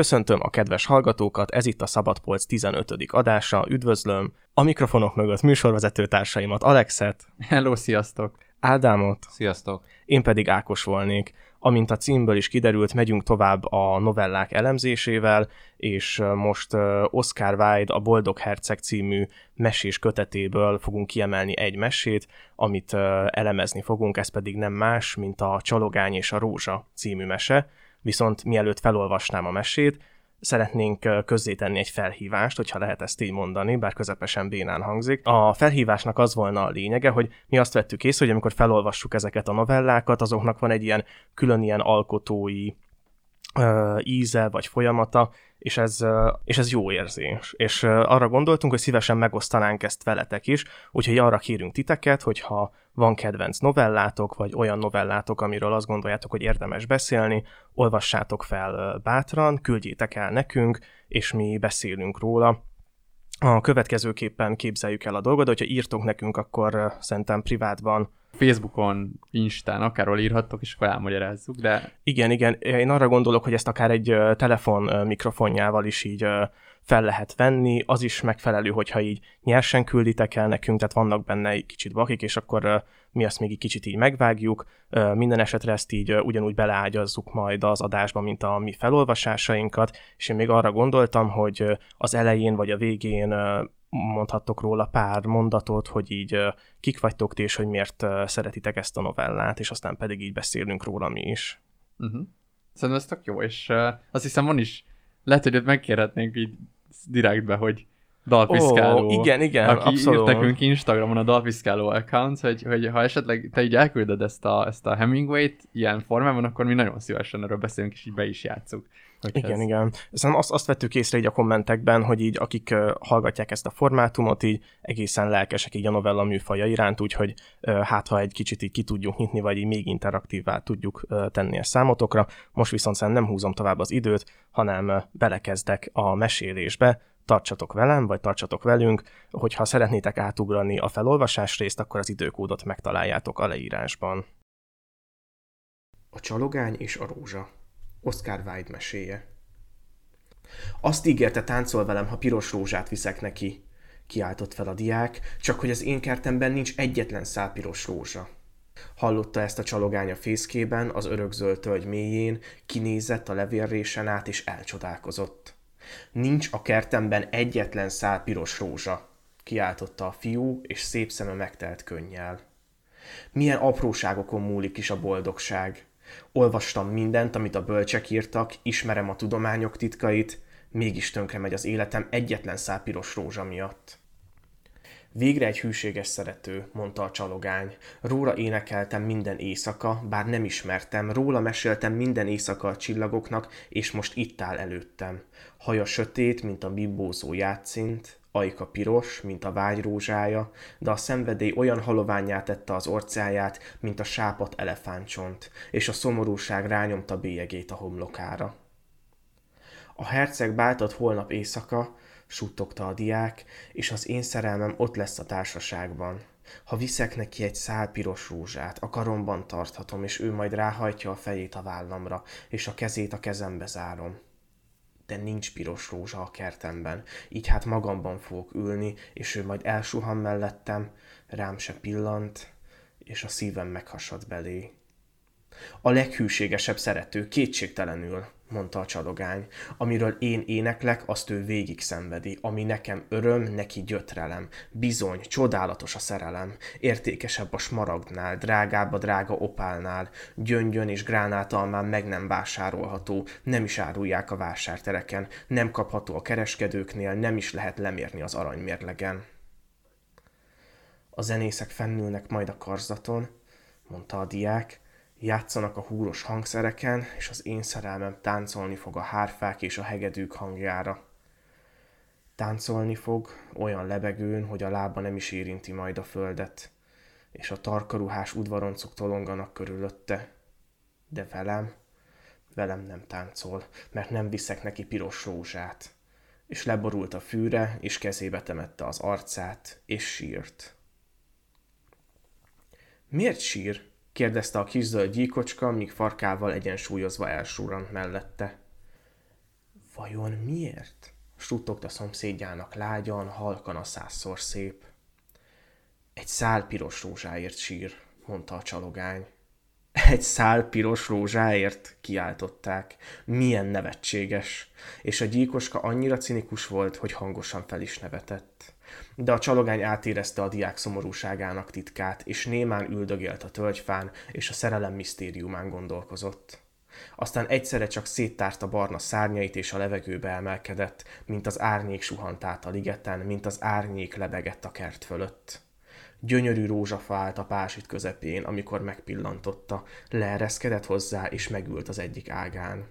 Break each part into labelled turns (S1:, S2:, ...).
S1: Köszöntöm a kedves hallgatókat, ez itt a Szabadpolc 15. adása, üdvözlöm a mikrofonok mögött műsorvezető társaimat, Alexet.
S2: Hello, sziasztok!
S1: Ádámot.
S3: Sziasztok!
S1: Én pedig Ákos volnék. Amint a címből is kiderült, megyünk tovább a novellák elemzésével, és most Oscar Wilde a Boldog Herceg című mesés kötetéből fogunk kiemelni egy mesét, amit elemezni fogunk, ez pedig nem más, mint a Csalogány és a Rózsa című mese, viszont mielőtt felolvasnám a mesét, szeretnénk közzétenni egy felhívást, hogyha lehet ezt így mondani, bár közepesen bénán hangzik. A felhívásnak az volna a lényege, hogy mi azt vettük észre, hogy amikor felolvassuk ezeket a novellákat, azoknak van egy ilyen külön ilyen alkotói ö, íze vagy folyamata, és ez, és ez jó érzés. És arra gondoltunk, hogy szívesen megosztanánk ezt veletek is, úgyhogy arra kérünk titeket, hogyha van kedvenc novellátok, vagy olyan novellátok, amiről azt gondoljátok, hogy érdemes beszélni, olvassátok fel bátran, küldjétek el nekünk, és mi beszélünk róla. A következőképpen képzeljük el a dolgot, hogyha írtok nekünk, akkor szerintem privátban
S2: Facebookon, Instán, akárhol írhattok, és akkor elmagyarázzuk, de...
S1: Igen, igen, én arra gondolok, hogy ezt akár egy telefon mikrofonjával is így fel lehet venni, az is megfelelő, hogyha így nyersen külditek el nekünk, tehát vannak benne egy kicsit bakik, és akkor mi azt még egy kicsit így megvágjuk, minden esetre ezt így ugyanúgy beleágyazzuk majd az adásba, mint a mi felolvasásainkat, és én még arra gondoltam, hogy az elején vagy a végén mondhattok róla pár mondatot, hogy így kik vagytok ti, és hogy miért szeretitek ezt a novellát, és aztán pedig így beszélünk róla mi is.
S2: Uh-huh. Szerintem ez tök jó, és uh, azt hiszem van is, lehet, hogy megkérhetnénk így direktbe, hogy dalpiszkáló.
S1: Oh, igen, igen,
S2: aki
S1: abszolút.
S2: írt nekünk Instagramon a dalpiszkáló account, hogy, hogy ha esetleg te így elküldöd ezt a, ezt a Hemingway-t ilyen formában, akkor mi nagyon szívesen erről beszélünk, és így be is játszuk.
S1: Hogy igen, ez... igen. Szerintem azt, azt vettük észre így a kommentekben, hogy így akik uh, hallgatják ezt a formátumot, így egészen lelkesek így a novella műfaja iránt, úgyhogy uh, hát ha egy kicsit így ki tudjuk nyitni, vagy így még interaktívvá tudjuk uh, tenni a számotokra. Most viszont szerintem nem húzom tovább az időt, hanem uh, belekezdek a mesélésbe, tartsatok velem, vagy tartsatok velünk, hogyha szeretnétek átugrani a felolvasás részt, akkor az időkódot megtaláljátok a leírásban. A csalogány és a rózsa Oscar Wilde meséje. Azt ígérte, táncol velem, ha piros rózsát viszek neki, kiáltott fel a diák, csak hogy az én kertemben nincs egyetlen szál piros rózsa. Hallotta ezt a csalogány a fészkében, az örökzöld tölgy mélyén, kinézett a levélrésen át, és elcsodálkozott. Nincs a kertemben egyetlen szál piros rózsa, kiáltotta a fiú, és szép szeme megtelt könnyel. Milyen apróságokon múlik is a boldogság. Olvastam mindent, amit a bölcsek írtak, ismerem a tudományok titkait, mégis tönkre megy az életem egyetlen szál piros rózsa miatt. Végre egy hűséges szerető, mondta a csalogány. Róla énekeltem minden éjszaka, bár nem ismertem, róla meséltem minden éjszaka a csillagoknak, és most itt áll előttem. Haja sötét, mint a bibbózó játszint, ajka piros, mint a vágy rózsája, de a szenvedély olyan haloványá tette az orcáját, mint a sápat elefántcsont, és a szomorúság rányomta bélyegét a homlokára. A herceg báltott holnap éjszaka, suttogta a diák, és az én szerelmem ott lesz a társaságban. Ha viszek neki egy szál piros rózsát, a karomban tarthatom, és ő majd ráhajtja a fejét a vállamra, és a kezét a kezembe zárom. De nincs piros rózsa a kertemben, így hát magamban fogok ülni, és ő majd elsuhan mellettem, rám se pillant, és a szívem meghasad belé. A leghűségesebb szerető, kétségtelenül, mondta a csalogány. Amiről én éneklek, azt ő végig szenvedi. Ami nekem öröm, neki gyötrelem. Bizony, csodálatos a szerelem. Értékesebb a smaragdnál, drágább a drága opálnál. Gyöngyön és gránátalmán meg nem vásárolható, nem is árulják a vásártereken, nem kapható a kereskedőknél, nem is lehet lemérni az aranymérlegen. A zenészek fennülnek majd a karzaton, mondta a diák, Játszanak a húros hangszereken, és az én szerelmem táncolni fog a hárfák és a hegedűk hangjára. Táncolni fog, olyan lebegőn, hogy a lába nem is érinti majd a földet, és a tarkaruhás udvaroncok tolonganak körülötte. De velem, velem nem táncol, mert nem viszek neki piros rózsát. És leborult a fűre, és kezébe temette az arcát, és sírt. Miért sír? Kérdezte a kis zöld gyíkocska, míg farkával egyensúlyozva elsúrant mellette. Vajon miért? Suttogta szomszédjának lágyan, halkan a százszor szép. Egy szál piros rózsáért sír, mondta a csalogány. Egy szál piros rózsáért, kiáltották. Milyen nevetséges. És a gyíkoska annyira cinikus volt, hogy hangosan fel is nevetett. De a csalogány átérezte a diák szomorúságának titkát, és némán üldögélt a tölgyfán, és a szerelem misztériumán gondolkozott. Aztán egyszerre csak széttárta barna szárnyait, és a levegőbe emelkedett, mint az árnyék suhant át a ligeten, mint az árnyék lebegett a kert fölött. Gyönyörű rózsafa állt a pásit közepén, amikor megpillantotta, leereszkedett hozzá, és megült az egyik ágán.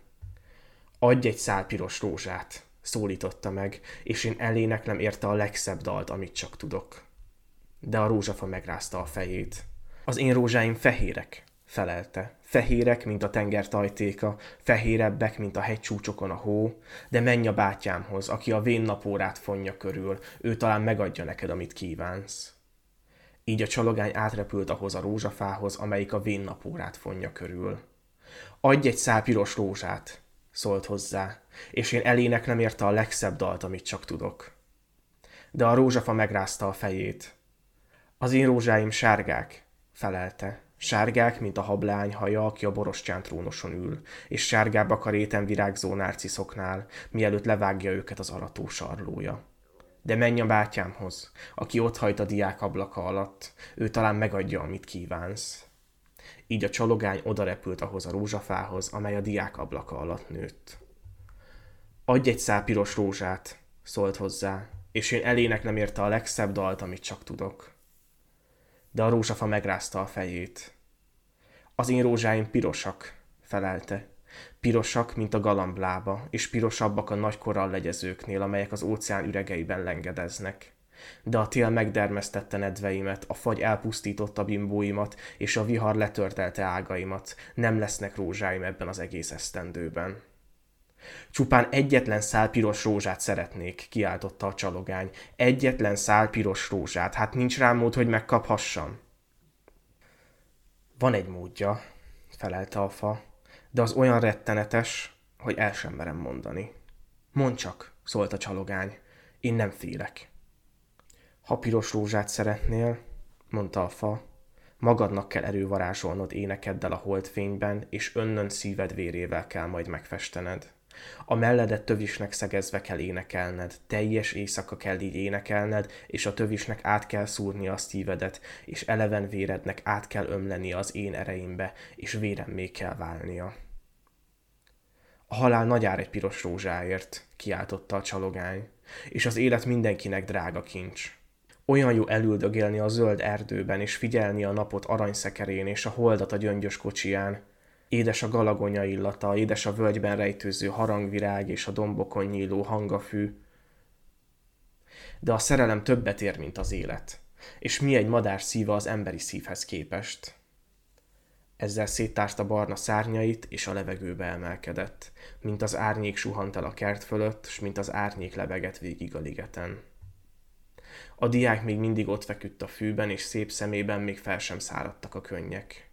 S1: Adj egy szál piros rózsát, szólította meg, és én eléneklem érte a legszebb dalt, amit csak tudok. De a rózsafa megrázta a fejét. Az én rózsáim fehérek, felelte. Fehérek, mint a tenger tajtéka, fehérebbek, mint a hegycsúcsokon a hó, de menj a bátyámhoz, aki a vén napórát fonja körül, ő talán megadja neked, amit kívánsz. Így a csalogány átrepült ahhoz a rózsafához, amelyik a vén napórát fonja körül. Adj egy szál piros rózsát, szólt hozzá, és én eléneklem érte a legszebb dalt, amit csak tudok. De a rózsafa megrázta a fejét. Az én rózsáim sárgák, felelte. Sárgák, mint a hablány haja, aki a borostyán trónoson ül, és sárgább a karéten virágzó nárciszoknál, mielőtt levágja őket az arató sarlója. De menj a bátyámhoz, aki ott hajt a diák ablaka alatt, ő talán megadja, amit kívánsz. Így a csalogány odarepült ahhoz a rózsafához, amely a diák ablaka alatt nőtt. Adj egy szál piros rózsát, szólt hozzá, és én elének nem érte a legszebb dalt, amit csak tudok. De a rózsafa megrázta a fejét. Az én rózsáim pirosak, felelte. Pirosak, mint a galamblába, és pirosabbak a nagy korallegyezőknél, amelyek az óceán üregeiben lengedeznek. De a tél megdermesztette nedveimet, a fagy elpusztította bimbóimat, és a vihar letörtelte ágaimat. Nem lesznek rózsáim ebben az egész esztendőben. Csupán egyetlen szál piros rózsát szeretnék, kiáltotta a csalogány. Egyetlen szál piros rózsát, hát nincs rám mód, hogy megkaphassam. Van egy módja, felelte a fa, de az olyan rettenetes, hogy el sem merem mondani. Mondd csak, szólt a csalogány, én nem félek. Ha piros rózsát szeretnél, mondta a fa, magadnak kell erővarázsolnod énekeddel a holdfényben, és önnön szíved vérével kell majd megfestened. A melledet tövisnek szegezve kell énekelned, teljes éjszaka kell így énekelned, és a tövisnek át kell szúrni a szívedet, és eleven vérednek át kell ömleni az én ereimbe, és vérem még kell válnia. A halál nagy ár egy piros rózsáért, kiáltotta a csalogány, és az élet mindenkinek drága kincs. Olyan jó elüldögélni a zöld erdőben, és figyelni a napot aranyszekerén, és a holdat a gyöngyös kocsiján, Édes a galagonya illata, édes a völgyben rejtőző harangvirág és a dombokon nyíló hangafű. De a szerelem többet ér, mint az élet. És mi egy madár szíva az emberi szívhez képest? Ezzel széttárta barna szárnyait, és a levegőbe emelkedett, mint az árnyék suhant el a kert fölött, s mint az árnyék lebegett végig a ligeten. A diák még mindig ott feküdt a fűben, és szép szemében még fel sem száradtak a könnyek.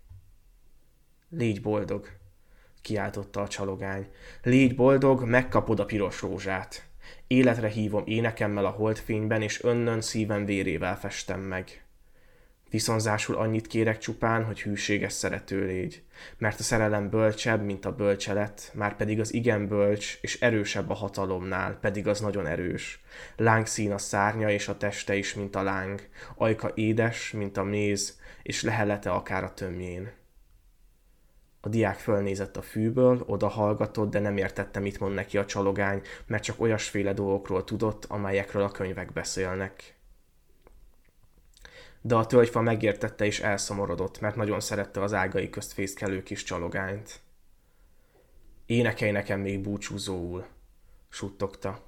S1: Légy boldog, kiáltotta a csalogány. Légy boldog, megkapod a piros rózsát. Életre hívom énekemmel a holdfényben, és önnön szívem vérével festem meg. Viszonzásul annyit kérek csupán, hogy hűséges szerető légy, mert a szerelem bölcsebb, mint a bölcselet, már pedig az igen bölcs, és erősebb a hatalomnál, pedig az nagyon erős. Lángszín a szárnya, és a teste is, mint a láng, ajka édes, mint a méz, és lehelete akár a tömjén. A diák fölnézett a fűből, oda hallgatott, de nem értette, mit mond neki a csalogány, mert csak olyasféle dolgokról tudott, amelyekről a könyvek beszélnek. De a tölgyfa megértette és elszomorodott, mert nagyon szerette az ágai közt fészkelő kis csalogányt. Énekelj nekem még búcsúzóul, suttogta.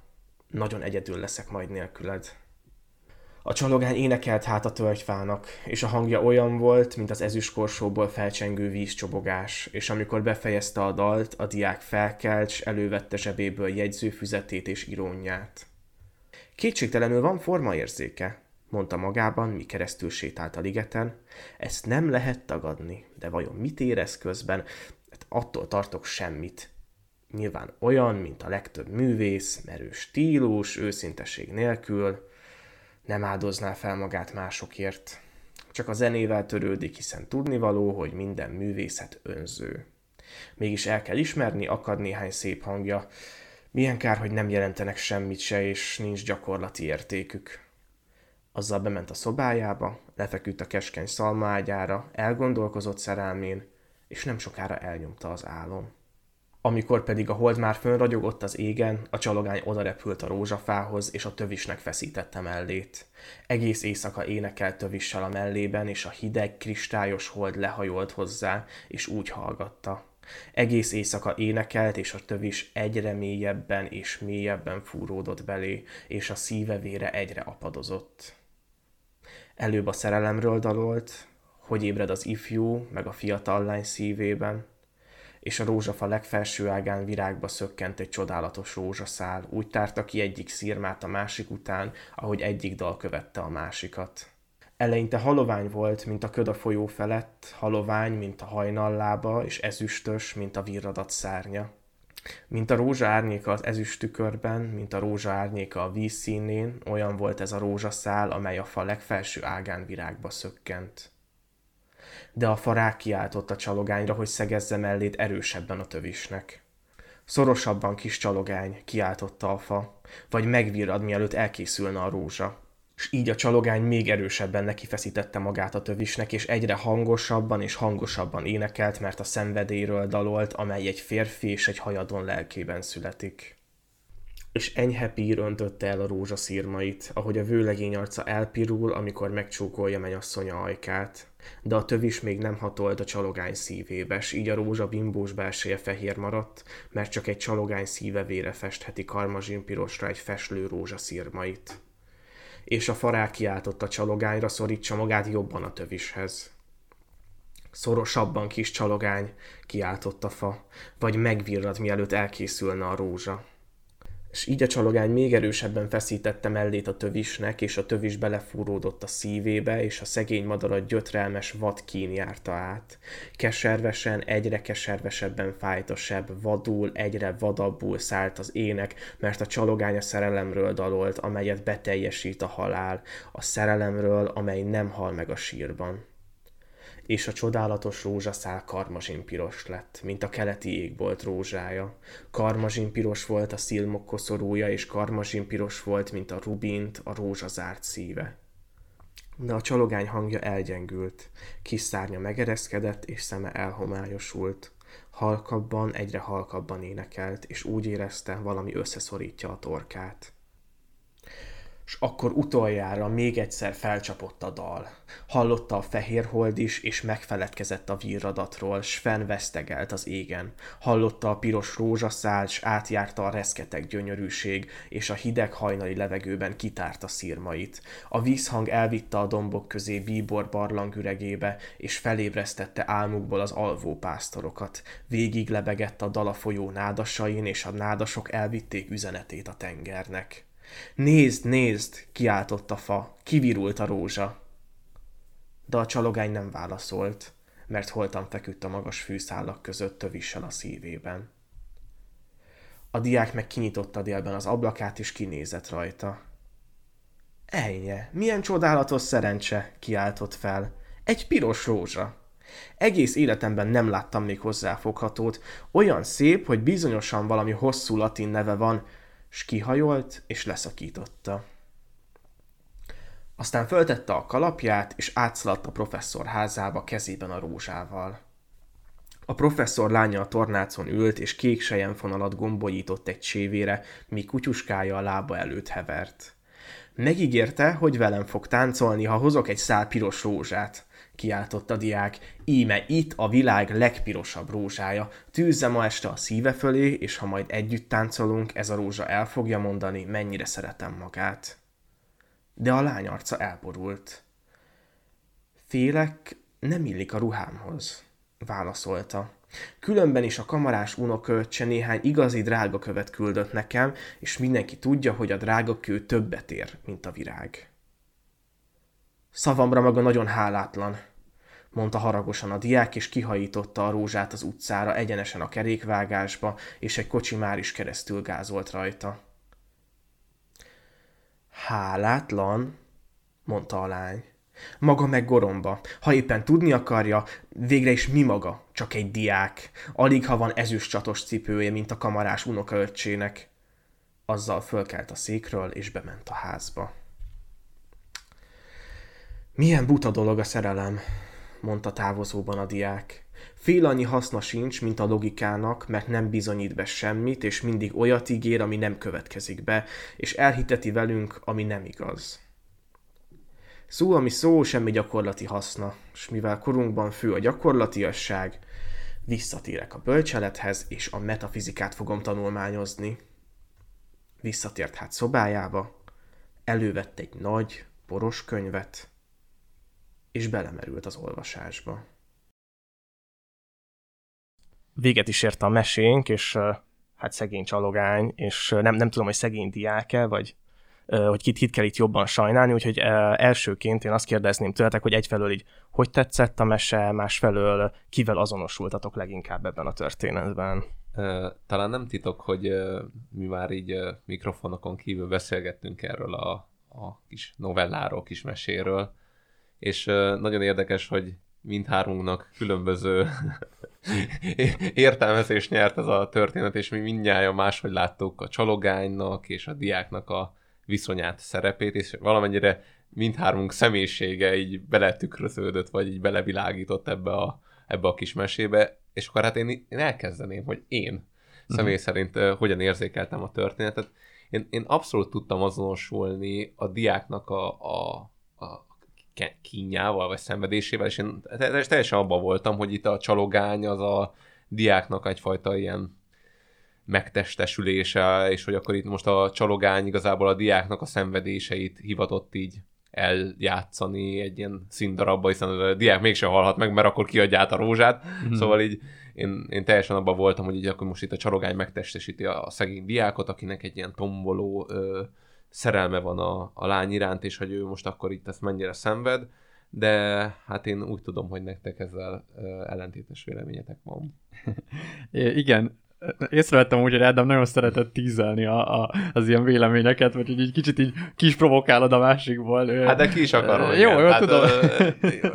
S1: Nagyon egyedül leszek majd nélküled. A csalogány énekelt hát a tölgyfának, és a hangja olyan volt, mint az ezüstkorsóból felcsengő vízcsobogás, és amikor befejezte a dalt, a diák felkelt, s elővette zsebéből jegyzőfüzetét és irónját. Kétségtelenül van formaérzéke, mondta magában, mi keresztül sétált a ligeten. Ezt nem lehet tagadni, de vajon mit érez közben? Hát attól tartok semmit. Nyilván olyan, mint a legtöbb művész, merő stílus, őszinteség nélkül, nem áldozná fel magát másokért. Csak a zenével törődik, hiszen tudnivaló, hogy minden művészet önző. Mégis el kell ismerni, akad néhány szép hangja. Milyen kár, hogy nem jelentenek semmit se, és nincs gyakorlati értékük. Azzal bement a szobájába, lefeküdt a keskeny szalmaágyára, elgondolkozott szerelmén, és nem sokára elnyomta az álom. Amikor pedig a hold már fönragyogott az égen, a csalogány odarepült a rózsafához, és a tövisnek feszítette mellét. Egész éjszaka énekelt tövissel a mellében, és a hideg, kristályos hold lehajolt hozzá, és úgy hallgatta. Egész éjszaka énekelt, és a tövis egyre mélyebben és mélyebben fúródott belé, és a szíve vére egyre apadozott. Előbb a szerelemről dalolt, hogy ébred az ifjú, meg a fiatal lány szívében, és a rózsafa legfelső ágán virágba szökkent egy csodálatos rózsaszál, úgy tárta ki egyik szírmát a másik után, ahogy egyik dal követte a másikat. Eleinte halovány volt, mint a köd a folyó felett, halovány, mint a hajnallába, és ezüstös, mint a virradat szárnya. Mint a rózsa árnyéka az ezüst tükörben, mint a rózsa árnyéka a víz színén, olyan volt ez a rózsaszál, amely a fa legfelső ágán virágba szökkent de a fa kiáltott a csalogányra, hogy szegezze mellét erősebben a tövisnek. Szorosabban, kis csalogány, kiáltotta a fa, vagy megvirrad, mielőtt elkészülne a rózsa. És így a csalogány még erősebben nekifeszítette magát a tövisnek, és egyre hangosabban és hangosabban énekelt, mert a szenvedélyről dalolt, amely egy férfi és egy hajadon lelkében születik és enyhe pír öntötte el a rózsaszírmait, ahogy a vőlegény arca elpirul, amikor megcsókolja menyasszonya ajkát. De a tövis még nem hatolt a csalogány szívébe, s így a rózsa bimbós belseje fehér maradt, mert csak egy csalogány szíve vére festheti karmazsin pirosra egy feslő rózsaszírmait. És a farák kiáltott a csalogányra, szorítsa magát jobban a tövishez. Szorosabban, kis csalogány, kiáltott a fa, vagy megvirrad, mielőtt elkészülne a rózsa és így a csalogány még erősebben feszítette mellét a tövisnek, és a tövis belefúródott a szívébe, és a szegény madarat gyötrelmes vad kín járta át. Keservesen, egyre keservesebben fájt a seb, vadul, egyre vadabbul szállt az ének, mert a csalogány a szerelemről dalolt, amelyet beteljesít a halál, a szerelemről, amely nem hal meg a sírban és a csodálatos rózsaszál karmazsin piros lett, mint a keleti égbolt rózsája. Karmazsin piros volt a szilmok koszorúja, és karmazsin piros volt, mint a rubint, a rózsazárt szíve. De a csalogány hangja elgyengült, kis szárnya megereszkedett, és szeme elhomályosult. Halkabban, egyre halkabban énekelt, és úgy érezte, valami összeszorítja a torkát és akkor utoljára még egyszer felcsapott a dal. Hallotta a fehér hold is, és megfeledkezett a virradatról, s fennvesztegelt az égen. Hallotta a piros rózsaszál, s átjárta a reszketek gyönyörűség, és a hideg hajnali levegőben kitárta szírmait. A vízhang elvitte a dombok közé bíbor barlang üregébe, és felébresztette álmukból az alvó pásztorokat. Végig lebegett a dal a folyó nádasain, és a nádasok elvitték üzenetét a tengernek. Nézd, nézd, kiáltott a fa, kivirult a rózsa. De a csalogány nem válaszolt, mert holtan feküdt a magas fűszálak között tövissel a szívében. A diák meg kinyitotta délben az ablakát, és kinézett rajta. Ejnye, milyen csodálatos szerencse, kiáltott fel. Egy piros rózsa. Egész életemben nem láttam még hozzáfoghatót. Olyan szép, hogy bizonyosan valami hosszú latin neve van, s kihajolt, és leszakította. Aztán föltette a kalapját, és átszaladt a professzor házába kezében a rózsával. A professzor lánya a tornácon ült, és kék sejemfonalat gombolított egy csévére, míg kutyuskája a lába előtt hevert. Megígérte, hogy velem fog táncolni, ha hozok egy szál piros rózsát kiáltott a diák, íme itt a világ legpirosabb rózsája. Tűzze ma este a szíve fölé, és ha majd együtt táncolunk, ez a rózsa el fogja mondani, mennyire szeretem magát. De a lány arca elborult. Félek, nem illik a ruhámhoz, válaszolta. Különben is a kamarás unokölcse néhány igazi drága követ küldött nekem, és mindenki tudja, hogy a drága kő többet ér, mint a virág. Szavamra maga nagyon hálátlan, mondta haragosan a diák, és kihajította a rózsát az utcára, egyenesen a kerékvágásba, és egy kocsi már is keresztül gázolt rajta. Hálátlan, mondta a lány. Maga meg goromba. Ha éppen tudni akarja, végre is mi maga, csak egy diák. Alig ha van ezüst csatos cipője, mint a kamarás unokaöccsének. Azzal fölkelt a székről, és bement a házba. Milyen buta dolog a szerelem, mondta távozóban a diák. Fél annyi haszna sincs, mint a logikának, mert nem bizonyít be semmit, és mindig olyat ígér, ami nem következik be, és elhiteti velünk, ami nem igaz. Szó, ami szó, semmi gyakorlati haszna, és mivel korunkban fő a gyakorlatiasság, visszatérek a bölcselethez, és a metafizikát fogom tanulmányozni. Visszatért hát szobájába, elővett egy nagy, poros könyvet, és belemerült az olvasásba. Véget is ért a mesénk, és hát szegény csalogány, és nem, nem tudom, hogy szegény diáke, vagy hogy kit, kit kell itt jobban sajnálni, úgyhogy elsőként én azt kérdezném tőletek, hogy egyfelől így hogy tetszett a mese, másfelől kivel azonosultatok leginkább ebben a történetben?
S3: Talán nem titok, hogy mi már így mikrofonokon kívül beszélgettünk erről a, a kis novelláról, kis meséről, és nagyon érdekes, hogy mindhármunknak különböző értelmezés nyert ez a történet, és mi mindnyáján máshogy láttuk a csalogánynak és a diáknak a viszonyát, szerepét, és valamennyire mindhármunk személyisége így beletükröződött, vagy így belevilágított ebbe a, ebbe a kis mesébe, és akkor hát én, én elkezdeném, hogy én uh-huh. személy szerint uh, hogyan érzékeltem a történetet. Én, én abszolút tudtam azonosulni a diáknak a, a, a kínjával, vagy szenvedésével, és én teljesen abban voltam, hogy itt a csalogány az a diáknak egyfajta ilyen megtestesülése, és hogy akkor itt most a csalogány igazából a diáknak a szenvedéseit hivatott így eljátszani egy ilyen színdarabba, hiszen a diák mégsem halhat meg, mert akkor kiadja át a rózsát. Mm-hmm. Szóval így én, én teljesen abban voltam, hogy így akkor most itt a csalogány megtestesíti a, a szegény diákot, akinek egy ilyen tomboló ö, szerelme van a, a lány iránt, és hogy ő most akkor itt ezt mennyire szenved, de hát én úgy tudom, hogy nektek ezzel ellentétes véleményetek van.
S2: Igen, észrevettem úgy, hogy Ádám nagyon szeretett tízelni a, a, az ilyen véleményeket, vagy hogy így kicsit így kis provokálod a másikból.
S3: Hát de ki is akarom.
S2: Jó, jó, hát, tudom.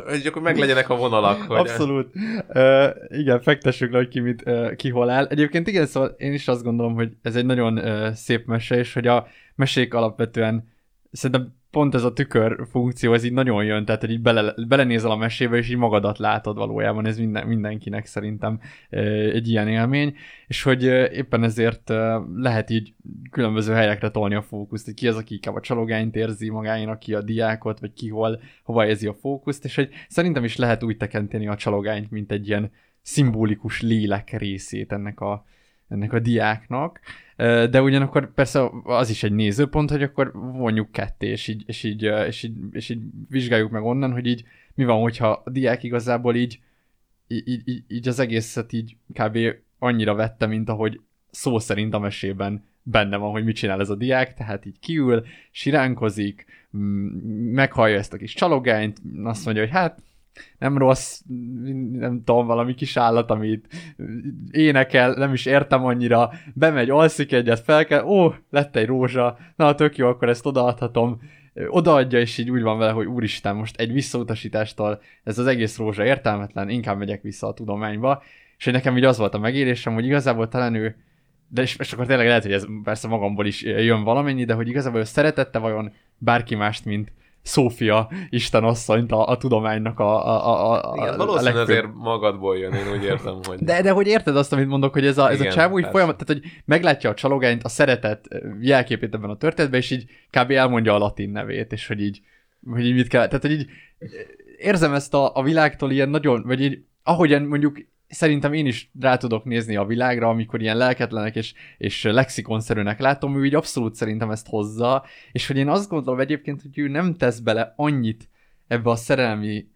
S3: Hogy akkor meglegyenek a vonalak. Hogy...
S2: Abszolút. Uh, igen, fektessük le, hogy ki, mit, ki hol áll. Egyébként igen, szóval én is azt gondolom, hogy ez egy nagyon szép mese, és hogy a mesék alapvetően szerintem pont ez a tükör funkció, ez így nagyon jön, tehát hogy így bele, belenézel a mesébe, és így magadat látod valójában, ez minden, mindenkinek szerintem egy ilyen élmény, és hogy éppen ezért lehet így különböző helyekre tolni a fókuszt, hogy ki az, aki inkább a csalogányt érzi magának, ki a diákot, vagy ki hol, hova érzi a fókuszt, és hogy szerintem is lehet úgy tekinteni a csalogányt, mint egy ilyen szimbolikus lélek részét ennek a, ennek a diáknak, de ugyanakkor persze az is egy nézőpont, hogy akkor vonjuk ketté, és így, és így, és így, és így vizsgáljuk meg onnan, hogy így mi van, hogyha a diák igazából így, így, így, így az egészet így kb. annyira vette, mint ahogy szó szerint a mesében benne van, hogy mit csinál ez a diák, tehát így kiül, siránkozik, meghallja ezt a kis csalogányt, azt mondja, hogy hát nem rossz, nem tudom, valami kis állat, amit énekel, nem is értem annyira, bemegy, alszik egyet, fel kell, ó, lett egy rózsa, na tök jó, akkor ezt odaadhatom, odaadja, és így úgy van vele, hogy úristen, most egy visszautasítástól ez az egész rózsa értelmetlen, inkább megyek vissza a tudományba, és hogy nekem így az volt a megélésem, hogy igazából talán ő de és, és akkor tényleg lehet, hogy ez persze magamból is jön valamennyi, de hogy igazából ő szeretette vajon bárki mást, mint Szófia istenasszonyt a, a tudománynak a, a, a,
S3: a Igen, valószínűleg a azért magadból jön, én úgy érzem, hogy...
S2: De, de hogy érted azt, amit mondok, hogy ez a, ez Igen, a csávó úgy folyamat, tehát hogy meglátja a csalogányt, a szeretet jelképét ebben a történetben, és így kb. elmondja a latin nevét, és hogy így, hogy így mit kell, tehát hogy így érzem ezt a, a világtól ilyen nagyon, vagy így ahogyan mondjuk szerintem én is rá tudok nézni a világra, amikor ilyen lelketlenek és, és lexikonszerűnek látom, ő így abszolút szerintem ezt hozza, és hogy én azt gondolom egyébként, hogy ő nem tesz bele annyit ebbe a szerelmi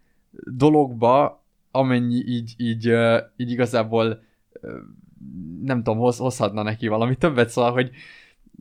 S2: dologba, amennyi így, így, így igazából nem tudom, hoz, hozhatna neki valami többet, szóval, hogy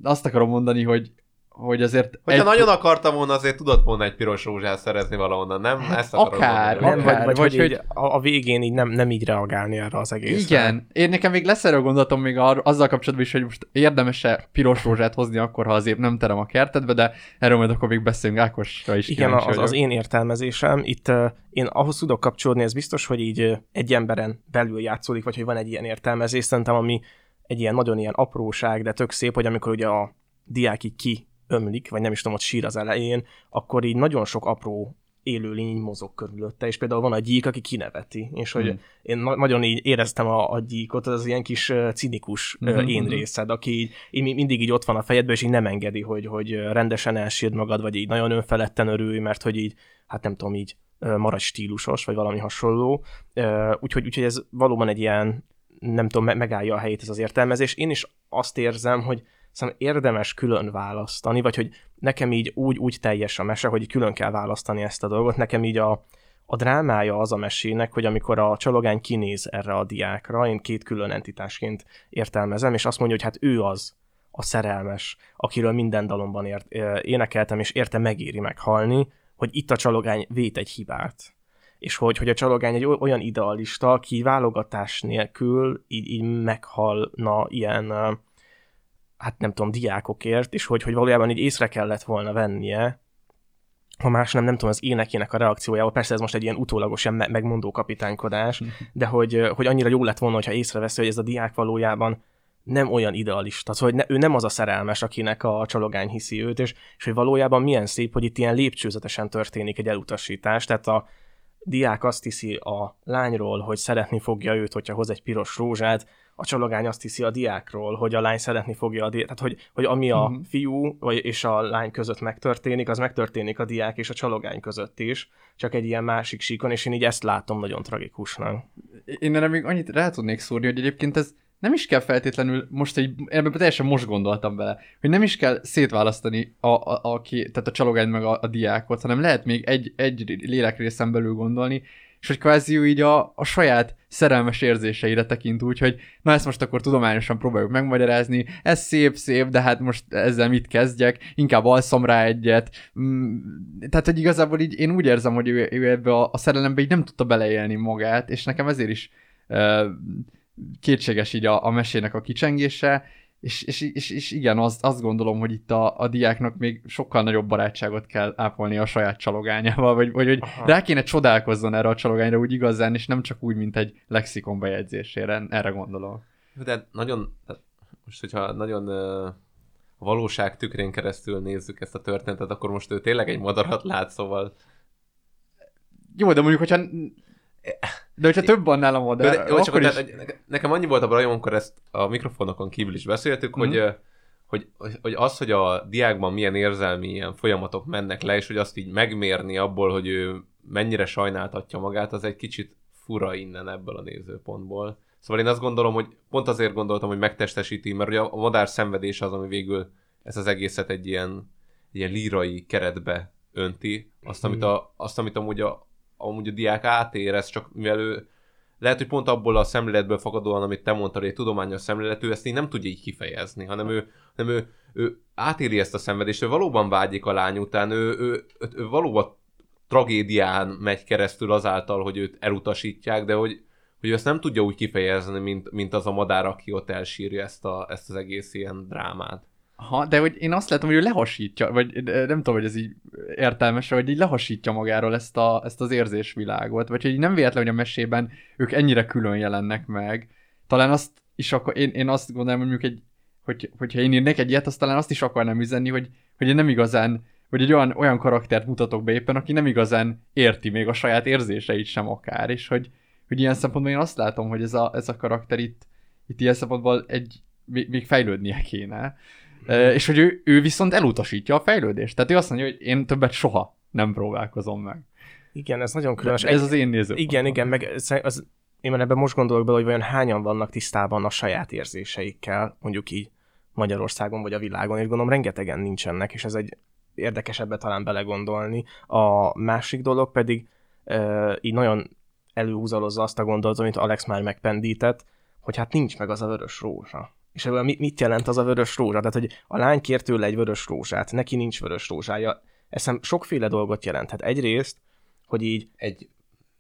S2: azt akarom mondani, hogy hogy azért...
S3: Hogyha
S2: egy-
S3: nagyon akartam volna, azért tudott volna egy piros rózsát szerezni valahonnan, nem? Ezt akarom
S2: akár,
S3: mondani.
S1: Nem, vagy,
S2: akár,
S1: vagy,
S2: vagy
S1: hogy,
S2: hogy-
S1: így a, a végén így nem, nem így reagálni erre az egészre.
S2: Igen, én nekem még lesz erről gondolatom még ar- azzal kapcsolatban is, hogy most érdemes-e piros rózsát hozni akkor, ha azért nem terem a kertedbe, de erről majd akkor még beszélünk Ákosra is
S1: Igen, az, az én értelmezésem. Itt uh, én ahhoz tudok kapcsolódni, ez biztos, hogy így uh, egy emberen belül játszódik, vagy hogy van egy ilyen értelmezés, szerintem, ami egy ilyen nagyon ilyen apróság, de tök szép, hogy amikor ugye a diák így ki ömlik, vagy nem is tudom, ott sír az elején, akkor így nagyon sok apró élőlény így mozog körülötte, és például van a gyík, aki kineveti, és hogy
S2: Hmm.
S1: én na- nagyon így éreztem a, a gyíkot, az ilyen kis uh, cinikus uh,
S2: Mhm,
S1: én
S2: mhm.
S1: részed, aki így, így mi- mindig így ott van a fejedben, és így nem engedi, hogy, hogy rendesen elsírd magad, vagy így nagyon önfeledten örülj, mert hogy így, hát nem tudom, így maradj stílusos, vagy valami hasonló. Ö, Úgyhogy, úgyhogy ez valóban egy ilyen, nem tudom, me- megállja a helyét ez az értelmezés. Én is azt érzem, hogy szerintem érdemes külön választani, vagy hogy nekem így úgy, úgy teljes a mese, hogy külön kell választani ezt a dolgot. Nekem így a, a drámája az a mesének, hogy amikor a csalogány kinéz erre a diákra, én két külön entitásként értelmezem, és azt mondja, hogy hát ő az a szerelmes, akiről minden dalomban ért, énekeltem, és érte megéri meghalni, hogy itt a csalogány vét egy hibát. És hogy, hogy a csalogány egy oly- olyan idealista, aki válogatás nélkül így, így meghalna ilyen, hát nem tudom, diákokért, és hogy, hogy valójában így észre kellett volna vennie, ha más nem, nem tudom, az énekének a reakciójával, persze ez most egy ilyen utólagos ilyen me- megmondó kapitánykodás, de hogy, hogy annyira jó lett volna, hogyha észreveszi, hogy ez a diák valójában nem olyan idealista, szóval hogy ne, ő nem az a szerelmes, akinek a csalogány hiszi őt, és, és hogy valójában milyen szép, hogy itt ilyen lépcsőzetesen történik egy elutasítás, tehát a diák azt hiszi a lányról, hogy szeretni fogja őt, hogyha hoz egy piros rózsát, a csalogány azt hiszi a diákról, hogy a lány szeretni fogja a diák, tehát hogy, hogy ami a
S2: Mhm.
S1: fiú vagy, és a lány között megtörténik, az megtörténik a diák és a csalogány között is, csak egy ilyen másik síkon, és én így ezt látom nagyon tragikusnak.
S2: Én erre még annyit rá tudnék szúrni, hogy egyébként ez nem is kell feltétlenül, most egy, ebben teljesen most gondoltam bele, hogy nem is kell szétválasztani a, a, a, ki, tehát a csalogányt meg a, a diákot, hanem lehet még egy, egy lélekrészen belül gondolni, és hogy kvázi így a, a saját szerelmes érzéseire tekint úgy, hogy na ezt most akkor tudományosan próbáljuk megmagyarázni, ez szép, szép, de hát most ezzel mit kezdjek, inkább alszom rá egyet. Mm, tehát, hogy igazából így én úgy érzem, hogy ő, ő ebbe a, a szerelembe így nem tudta beleélni magát, és nekem ezért is uh, kétséges így a, a mesének a kicsengése, és, és, és, és igen, azt, azt gondolom, hogy itt a, a diáknak még sokkal nagyobb barátságot kell ápolni a saját csalogányával, vagy, vagy hogy
S1: Aha.
S2: rá kéne csodálkozzon erre a csalogányra úgy igazán, és nem csak úgy, mint egy lexikon bejegyzésére, erre gondolom.
S3: De nagyon, most hogyha nagyon uh, valóság tükrén keresztül nézzük ezt a történetet, akkor most ő tényleg egy madarat lát, szóval
S2: Jó, de mondjuk, hogyha de hogyha több annál a modell,
S3: de, csak
S2: akkor is...
S3: tehát, nekem annyi volt a bajom, amikor ezt a mikrofonokon kívül is beszéltük,
S2: Mhm.
S3: hogy, hogy, hogy az, hogy a diákban milyen érzelmi ilyen folyamatok mennek le, és hogy azt így megmérni abból, hogy ő mennyire sajnáltatja magát, az egy kicsit fura innen ebből a nézőpontból. Szóval én azt gondolom, hogy pont azért gondoltam, hogy megtestesíti, mert ugye a madár szenvedése az, ami végül ezt az egészet egy ilyen, ilyen lírai keretbe önti, azt, amit, a, azt, amit amúgy a, amúgy a diák átérez, csak mivel ő lehet, hogy pont abból a szemléletből fakadóan, amit te mondtad, hogy egy tudományos szemlélet, ő ezt így nem tudja így kifejezni, hanem ő, hanem ő, ő átéli ezt a szenvedést, ő valóban vágyik a lány után, ő, ő, ő, ő valóban tragédián megy keresztül azáltal, hogy őt elutasítják, de hogy, hogy ezt nem tudja úgy kifejezni, mint, mint az a madár, aki ott elsírja ezt, a, ezt az egész ilyen drámát.
S2: Ha, de hogy én azt látom, hogy ő lehasítja, vagy nem tudom, hogy ez így értelmes, hogy így lehasítja magáról ezt, a, ezt az érzésvilágot, vagy hogy így nem véletlen, hogy a mesében ők ennyire külön jelennek meg. Talán azt is akar, én, én azt gondolom, hogy mondjuk egy, hogy, hogyha én írnék egy ilyet, azt talán azt is akarnám üzenni, hogy, hogy én nem igazán, vagy egy olyan, olyan karaktert mutatok be éppen, aki nem igazán érti még a saját érzéseit sem akár, és hogy, hogy ilyen szempontból én azt látom, hogy ez a, ez a karakter itt, itt ilyen szempontból egy, még, még fejlődnie kéne. Ö, És hogy ő, ő viszont elutasítja a fejlődést. Tehát ő azt mondja, hogy én többet soha nem próbálkozom meg.
S1: Igen, ez nagyon különös.
S2: Ez az én nézőpontom.
S1: Igen, igen, meg ez, az, én már ebben most gondolok bele, hogy vajon hányan vannak tisztában a saját érzéseikkel, mondjuk így Magyarországon vagy a világon, és gondolom rengetegen nincsenek, és ez egy érdekesebbe talán belegondolni. A másik dolog pedig e, így nagyon előhúzalozza azt a gondolatot, amit Alex már megpendített, hogy hát nincs meg az a vörös rózsa. És ebből mit, jelent az a vörös rózsa? Tehát, hogy a lány kér tőle egy vörös rózsát, neki nincs vörös rózsája. Eszem sokféle dolgot jelenthet. Egyrészt, hogy így
S3: Egy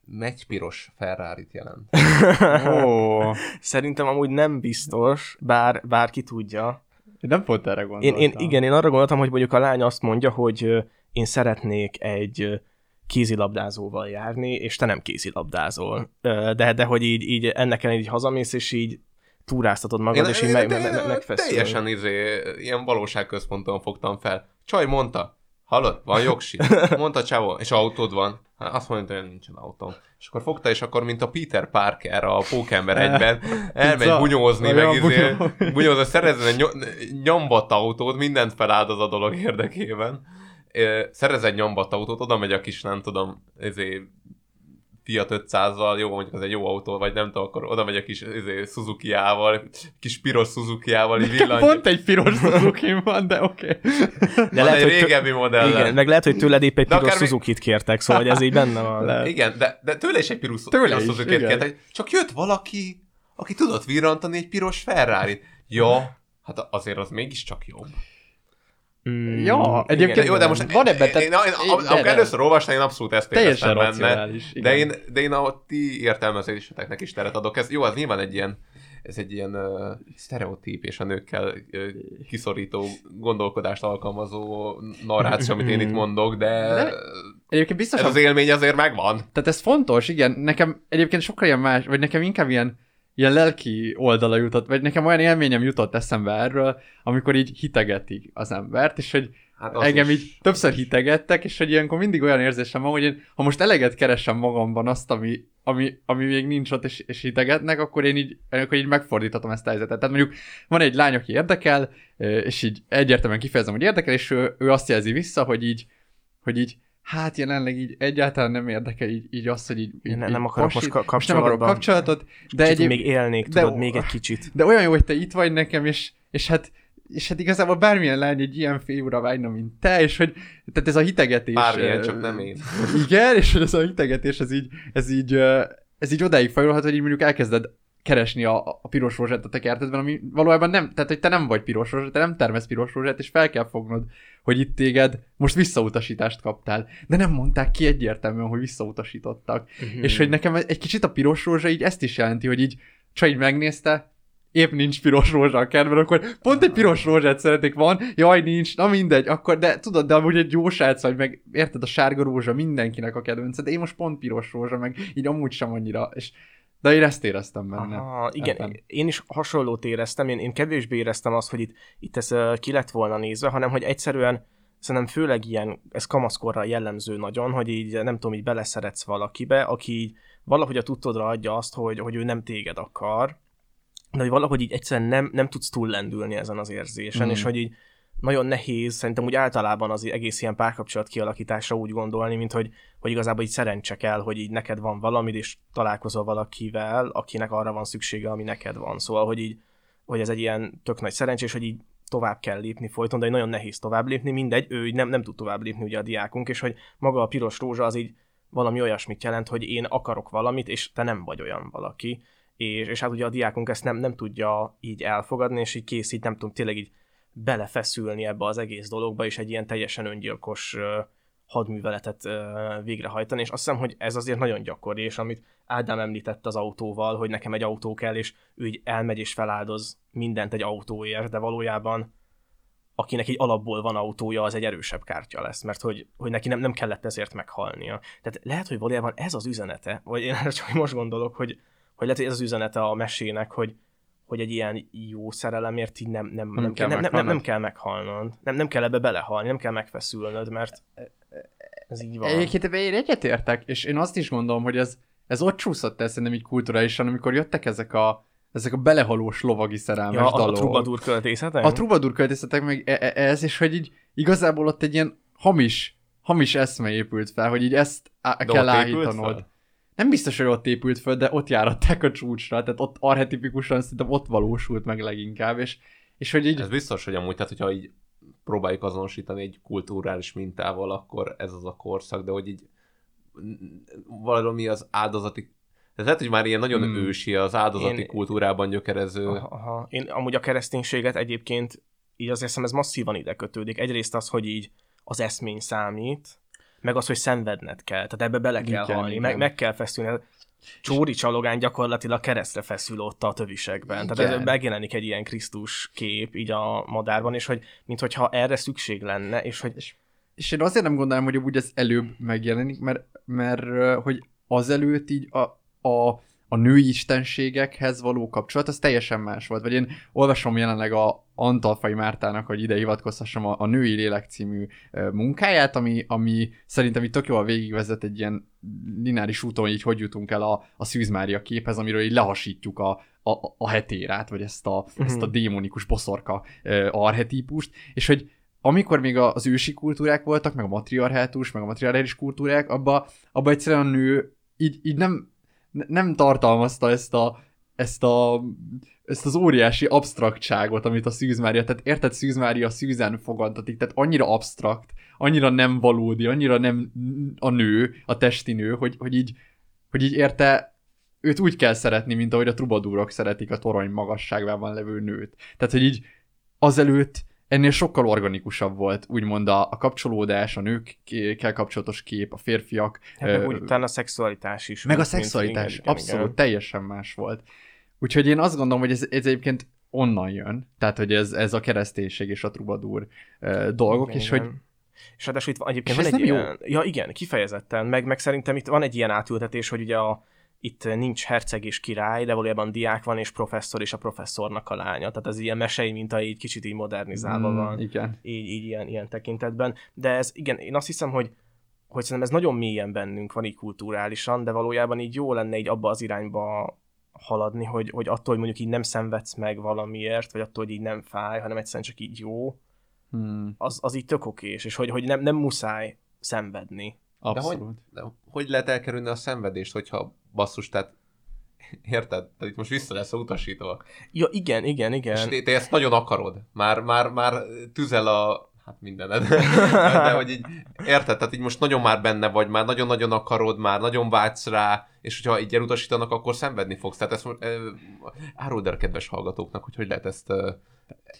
S3: megypiros ferrari jelent.
S2: Ó,
S1: szerintem amúgy nem biztos, bár, bár ki tudja.
S2: én nem pont erre
S1: Én,
S2: gondoltam.
S1: én, igen, én arra gondoltam, hogy mondjuk a lány azt mondja, hogy én szeretnék egy kézilabdázóval járni, és te nem kézilabdázol. De, de hogy így, így ennek ellenére így hazamész, és így túráztatod magad, és így meg, meg, meg, megfeszül.
S3: teljesen izé, ilyen valóságközponton fogtam fel. Csaj mondta, hallod, van jogsi? Mondta csávó, és autód van? Hát azt mondta, hogy nincsen autóm. És akkor fogta, és akkor, mint a Peter Parker a Pókember egyben, elmegy bunyózni, meg izé,
S2: bunyó.
S3: bunyózni, szerezni egy ny- nyombat autót, mindent feláldoz a dolog érdekében. Szerez egy nyombat autót, oda megy a kis, nem tudom, izé, Fiat 500-zal, jó, mondjuk az egy jó autó, vagy nem tudom, akkor oda megy a kis izé, Suzuki-ával, kis piros Suzuki-ával, így villan.
S2: Pont egy piros suzuki van, de oké. Okay.
S3: De lehet, egy régebbi modell.
S1: Igen, meg lehet, hogy tőled épp egy
S3: De
S1: piros Suzuki-t kértek, szóval hogy ez így benne van.
S2: Lehet.
S3: Igen, de, de tőle is egy piros,
S2: Tőle
S3: piros
S2: is,
S3: Suzuki
S2: igen.
S3: kért, csak jött valaki, aki tudott virrantani egy piros ferrari Ja, hát azért az mégiscsak jobb.
S1: Mm,
S2: Ja,
S1: igen.
S2: egyébként-
S3: Jó, de most
S2: Van ebben,
S3: én,
S2: tehát-
S3: én, én,
S2: én- de.
S3: először olvastam, én abszolút ezt éreztem benne. De
S2: igen.
S3: én, de én a ti értelmezéseteknek is teret adok. Ez, jó, az nyilván egy ilyen, ez egy ilyen uh, sztereotíp és a nőkkel uh, kiszorító gondolkodást alkalmazó narráció, amit én itt mondok, de,
S2: De- Egyébként biztos,
S3: ez az élmény azért megvan.
S2: Tehát ez fontos, igen. Nekem egyébként sokkal ilyen más, vagy nekem inkább ilyen, ilyen lelki oldala jutott, vagy nekem olyan élményem jutott eszembe erről, amikor így hitegetik az embert, és hogy
S3: Hát
S2: engem
S3: is.
S2: így többször hitegettek, és hogy ilyenkor mindig olyan érzésem van, hogy én, ha most eleget keresem magamban azt, ami, ami, ami még nincs ott, és, és hitegetnek, akkor én így, akkor így megfordíthatom ezt a helyzetet. Tehát mondjuk van egy lány, aki érdekel, és így egyértelműen kifejezem, hogy érdekel, és ő, ő azt jelzi vissza, hogy így, hogy így hát jelenleg így egyáltalán nem érdekel így, így azt, hogy így, így
S1: Ne-
S2: így
S1: nem akarok most ka-
S2: most nem akarok kapcsolatot, de
S1: Kicsit
S2: egyéb,
S1: még élnék,
S2: de-
S1: tudod, még egy kicsit.
S2: de olyan jó, hogy te itt vagy nekem, és, és hát és hát igazából bármilyen lány egy ilyen félúra vágyna, mint te, és hogy tehát ez a hitegetés...
S3: Bármilyen,
S2: ö,
S3: csak nem én.
S2: Igen, és hogy ez a hitegetés, ez így, ez így, ez így odáig fajulhat, hogy így mondjuk elkezded keresni a, a piros rózsát a te kertedben, ami valójában nem, tehát hogy te nem vagy piros rózsát, te nem termesz piros rózsát, és fel kell fognod, hogy itt téged most visszautasítást kaptál. De nem mondták ki egyértelműen, hogy visszautasítottak.
S1: Mhm.
S2: És hogy nekem egy kicsit a piros rózsa így ezt is jelenti, hogy így csak így megnézte, épp nincs piros rózsa a kertben, akkor pont egy piros rózsát szeretnék, van, jaj, nincs, na mindegy, akkor, de tudod, de amúgy egy jó srác vagy, meg érted, a sárga rózsa mindenkinek a kedvence, de én most pont piros rózsa, meg így amúgy sem annyira, és de én ezt éreztem benne.
S1: Aha, igen,
S2: ebben.
S1: én is hasonlót éreztem, én, én kevésbé éreztem azt, hogy itt, itt ez uh, ki lett volna nézve, hanem hogy egyszerűen szerintem főleg ilyen, ez kamaszkorra jellemző nagyon, hogy így nem tudom, így beleszeretsz valakibe, aki így valahogy a tudtodra adja azt, hogy, hogy ő nem téged akar, de hogy valahogy így egyszerűen nem, nem tudsz túllendülni ezen az érzésen,
S2: Mm.
S1: és hogy így nagyon nehéz, szerintem úgy általában az egész ilyen párkapcsolat kialakításra úgy gondolni, mint hogy, hogy igazából így szerencse kell, hogy így neked van valamid, és találkozol valakivel, akinek arra van szüksége, ami neked van. Szóval, hogy így, hogy ez egy ilyen tök nagy szerencsés, hogy így tovább kell lépni folyton, de így nagyon nehéz tovább lépni, mindegy, ő így nem, nem tud tovább lépni ugye a diákunk, és hogy maga a piros rózsa az így valami olyasmit jelent, hogy én akarok valamit, és te nem vagy olyan valaki. És, és hát ugye a diákunk ezt nem, nem tudja így elfogadni, és így kész, így nem tudom, tényleg így belefeszülni ebbe az egész dologba, és egy ilyen teljesen öngyilkos hadműveletet végrehajtani, és azt hiszem, hogy ez azért nagyon gyakori, és amit Ádám említett az autóval, hogy nekem egy autó kell, és ő így elmegy és feláldoz mindent egy autóért, de valójában akinek egy alapból van autója, az egy erősebb kártya lesz, mert hogy, hogy neki nem, nem kellett ezért meghalnia. Tehát lehet, hogy valójában ez az üzenete, vagy én csak most gondolok, hogy, hogy lehet, hogy ez az üzenete a mesének, hogy, hogy egy ilyen jó szerelemért így nem, nem, nem,
S2: kell
S1: kell, nem, nem, nem, nem kell meghalnod. Nem, nem kell ebbe belehalni, nem kell megfeszülnöd, mert ez így van.
S2: Egyébként ebben én egyetértek, és én azt is gondolom, hogy ez, ez ott csúszott el szerintem így kulturálisan, amikor jöttek ezek a, ezek a belehalós lovagi szerelmes
S1: ja, a, a
S2: dalok.
S1: trubadur költészetek?
S2: A trubadur költészetek meg e- e- ez, és hogy így igazából ott egy ilyen hamis, hamis eszme épült fel, hogy így ezt á- kell állítanod.
S3: fel?
S2: Nem biztos, hogy ott épült föl, de ott járatták a csúcsra, tehát ott arhetipikusan szerintem ott valósult meg leginkább, és, és hogy így...
S3: Ez biztos, hogy amúgy, tehát hogyha így próbáljuk azonosítani egy kulturális mintával, akkor ez az a korszak, de hogy így valami az áldozati Ez lehet, hogy már ilyen nagyon
S2: Hmm.
S3: ősi, az áldozati
S1: Én-
S3: kultúrában gyökerező.
S1: Aha, aha. Én amúgy a kereszténységet egyébként így azért hiszem ez masszívan ide kötődik. Egyrészt az, hogy így az eszmény számít, meg az, hogy szenvedned kell. Tehát ebbe bele kell
S2: Igen,
S1: halni,
S2: igen.
S1: meg, meg kell feszülni. Csóri csalogány gyakorlatilag keresztre feszül ott a tövisekben. Tehát
S2: Igen.
S1: ez megjelenik egy ilyen Krisztus kép így a madárban, és hogy minthogyha erre szükség lenne, és hogy
S2: És én azért nem gondolom, hogy úgy ez előbb megjelenik, mert, mert hogy azelőtt így a, a, a női istenségekhez való kapcsolat, az teljesen más volt. Vagy én olvasom jelenleg a Antalfai Mártának, hogy ide hivatkozhassam a, a Női Lélek című munkáját, ami, ami szerintem itt tök jól végigvezet egy ilyen lineáris úton, így hogy jutunk el a, a Szűz Mária képhez, amiről így lehasítjuk a, a, a hetérát, vagy ezt a, ezt a démonikus boszorka ö, arhetípust, és hogy amikor még az ősi kultúrák voltak, meg a matriarhátus, meg a matriarchális kultúrák, abba, abba egyszerűen a nő így, így nem, ne- nem tartalmazta ezt a, ezt a ezt az óriási absztraktságot, amit a Szűz Mária, tehát érted Szűz Mária szűzen fogantatik, tehát annyira absztrakt, annyira nem valódi, annyira nem a nő, a testi nő, hogy, hogy így, hogy így érte őt úgy kell szeretni, mint ahogy a trubadúrok szeretik a torony magasságában levő nőt. Tehát, hogy így azelőtt ennél sokkal organikusabb volt, úgymond a, a kapcsolódás, a nőkkel kapcsolatos kép, a férfiak,
S1: hát meg
S2: ö,
S1: úgy utána a szexualitás is.
S2: meg a szexualitás,
S1: igen,
S2: abszolút,
S1: igen.
S2: teljesen más volt. Úgyhogy én azt gondolom, hogy ez, ez egyébként onnan jön, tehát, hogy ez, ez a kereszténység és a trubadúr dolgok,
S1: Igen,
S2: és hogy.
S1: És ráadásul itt egyébként
S2: És
S1: van
S2: ez
S1: egy
S2: nem jó?
S1: ilyen... Ja, igen, kifejezetten. Meg, meg szerintem itt van egy ilyen átültetés, hogy ugye a, itt nincs herceg és király, de valójában diák van, és professzor, és a professzornak a lánya. Tehát ez ilyen mesei minta így kicsit így modernizálva
S2: Mm,
S1: van.
S2: Igen.
S1: Így, így ilyen, ilyen tekintetben. De ez, igen, én azt hiszem, hogy hogy szerintem ez nagyon mélyen bennünk van így kulturálisan, de valójában így jó lenne így abba az irányba haladni, hogy, hogy attól, hogy mondjuk így nem szenvedsz meg valamiért, vagy attól, hogy így nem fáj, hanem egyszerűen csak így jó,
S2: Hmm,
S1: az, az így tök okés, és hogy, hogy nem, nem muszáj szenvedni.
S2: Abszolút.
S3: De hogy lehet elkerülni a szenvedést, hogyha basszus, tehát érted? Tehát itt most vissza lesz utasítva.
S1: Ja, igen, igen,
S3: És
S1: igen.
S3: te, te ezt nagyon akarod. Már, már, már tüzel a hát mindened. De hogy így, érted? Tehát így most nagyon már benne vagy, már nagyon-nagyon akarod, már nagyon vágysz rá, és hogyha így elutasítanak, akkor szenvedni fogsz. Tehát ezt most, eh, áruld el kedves hallgatóknak, hogy hogy lehet ezt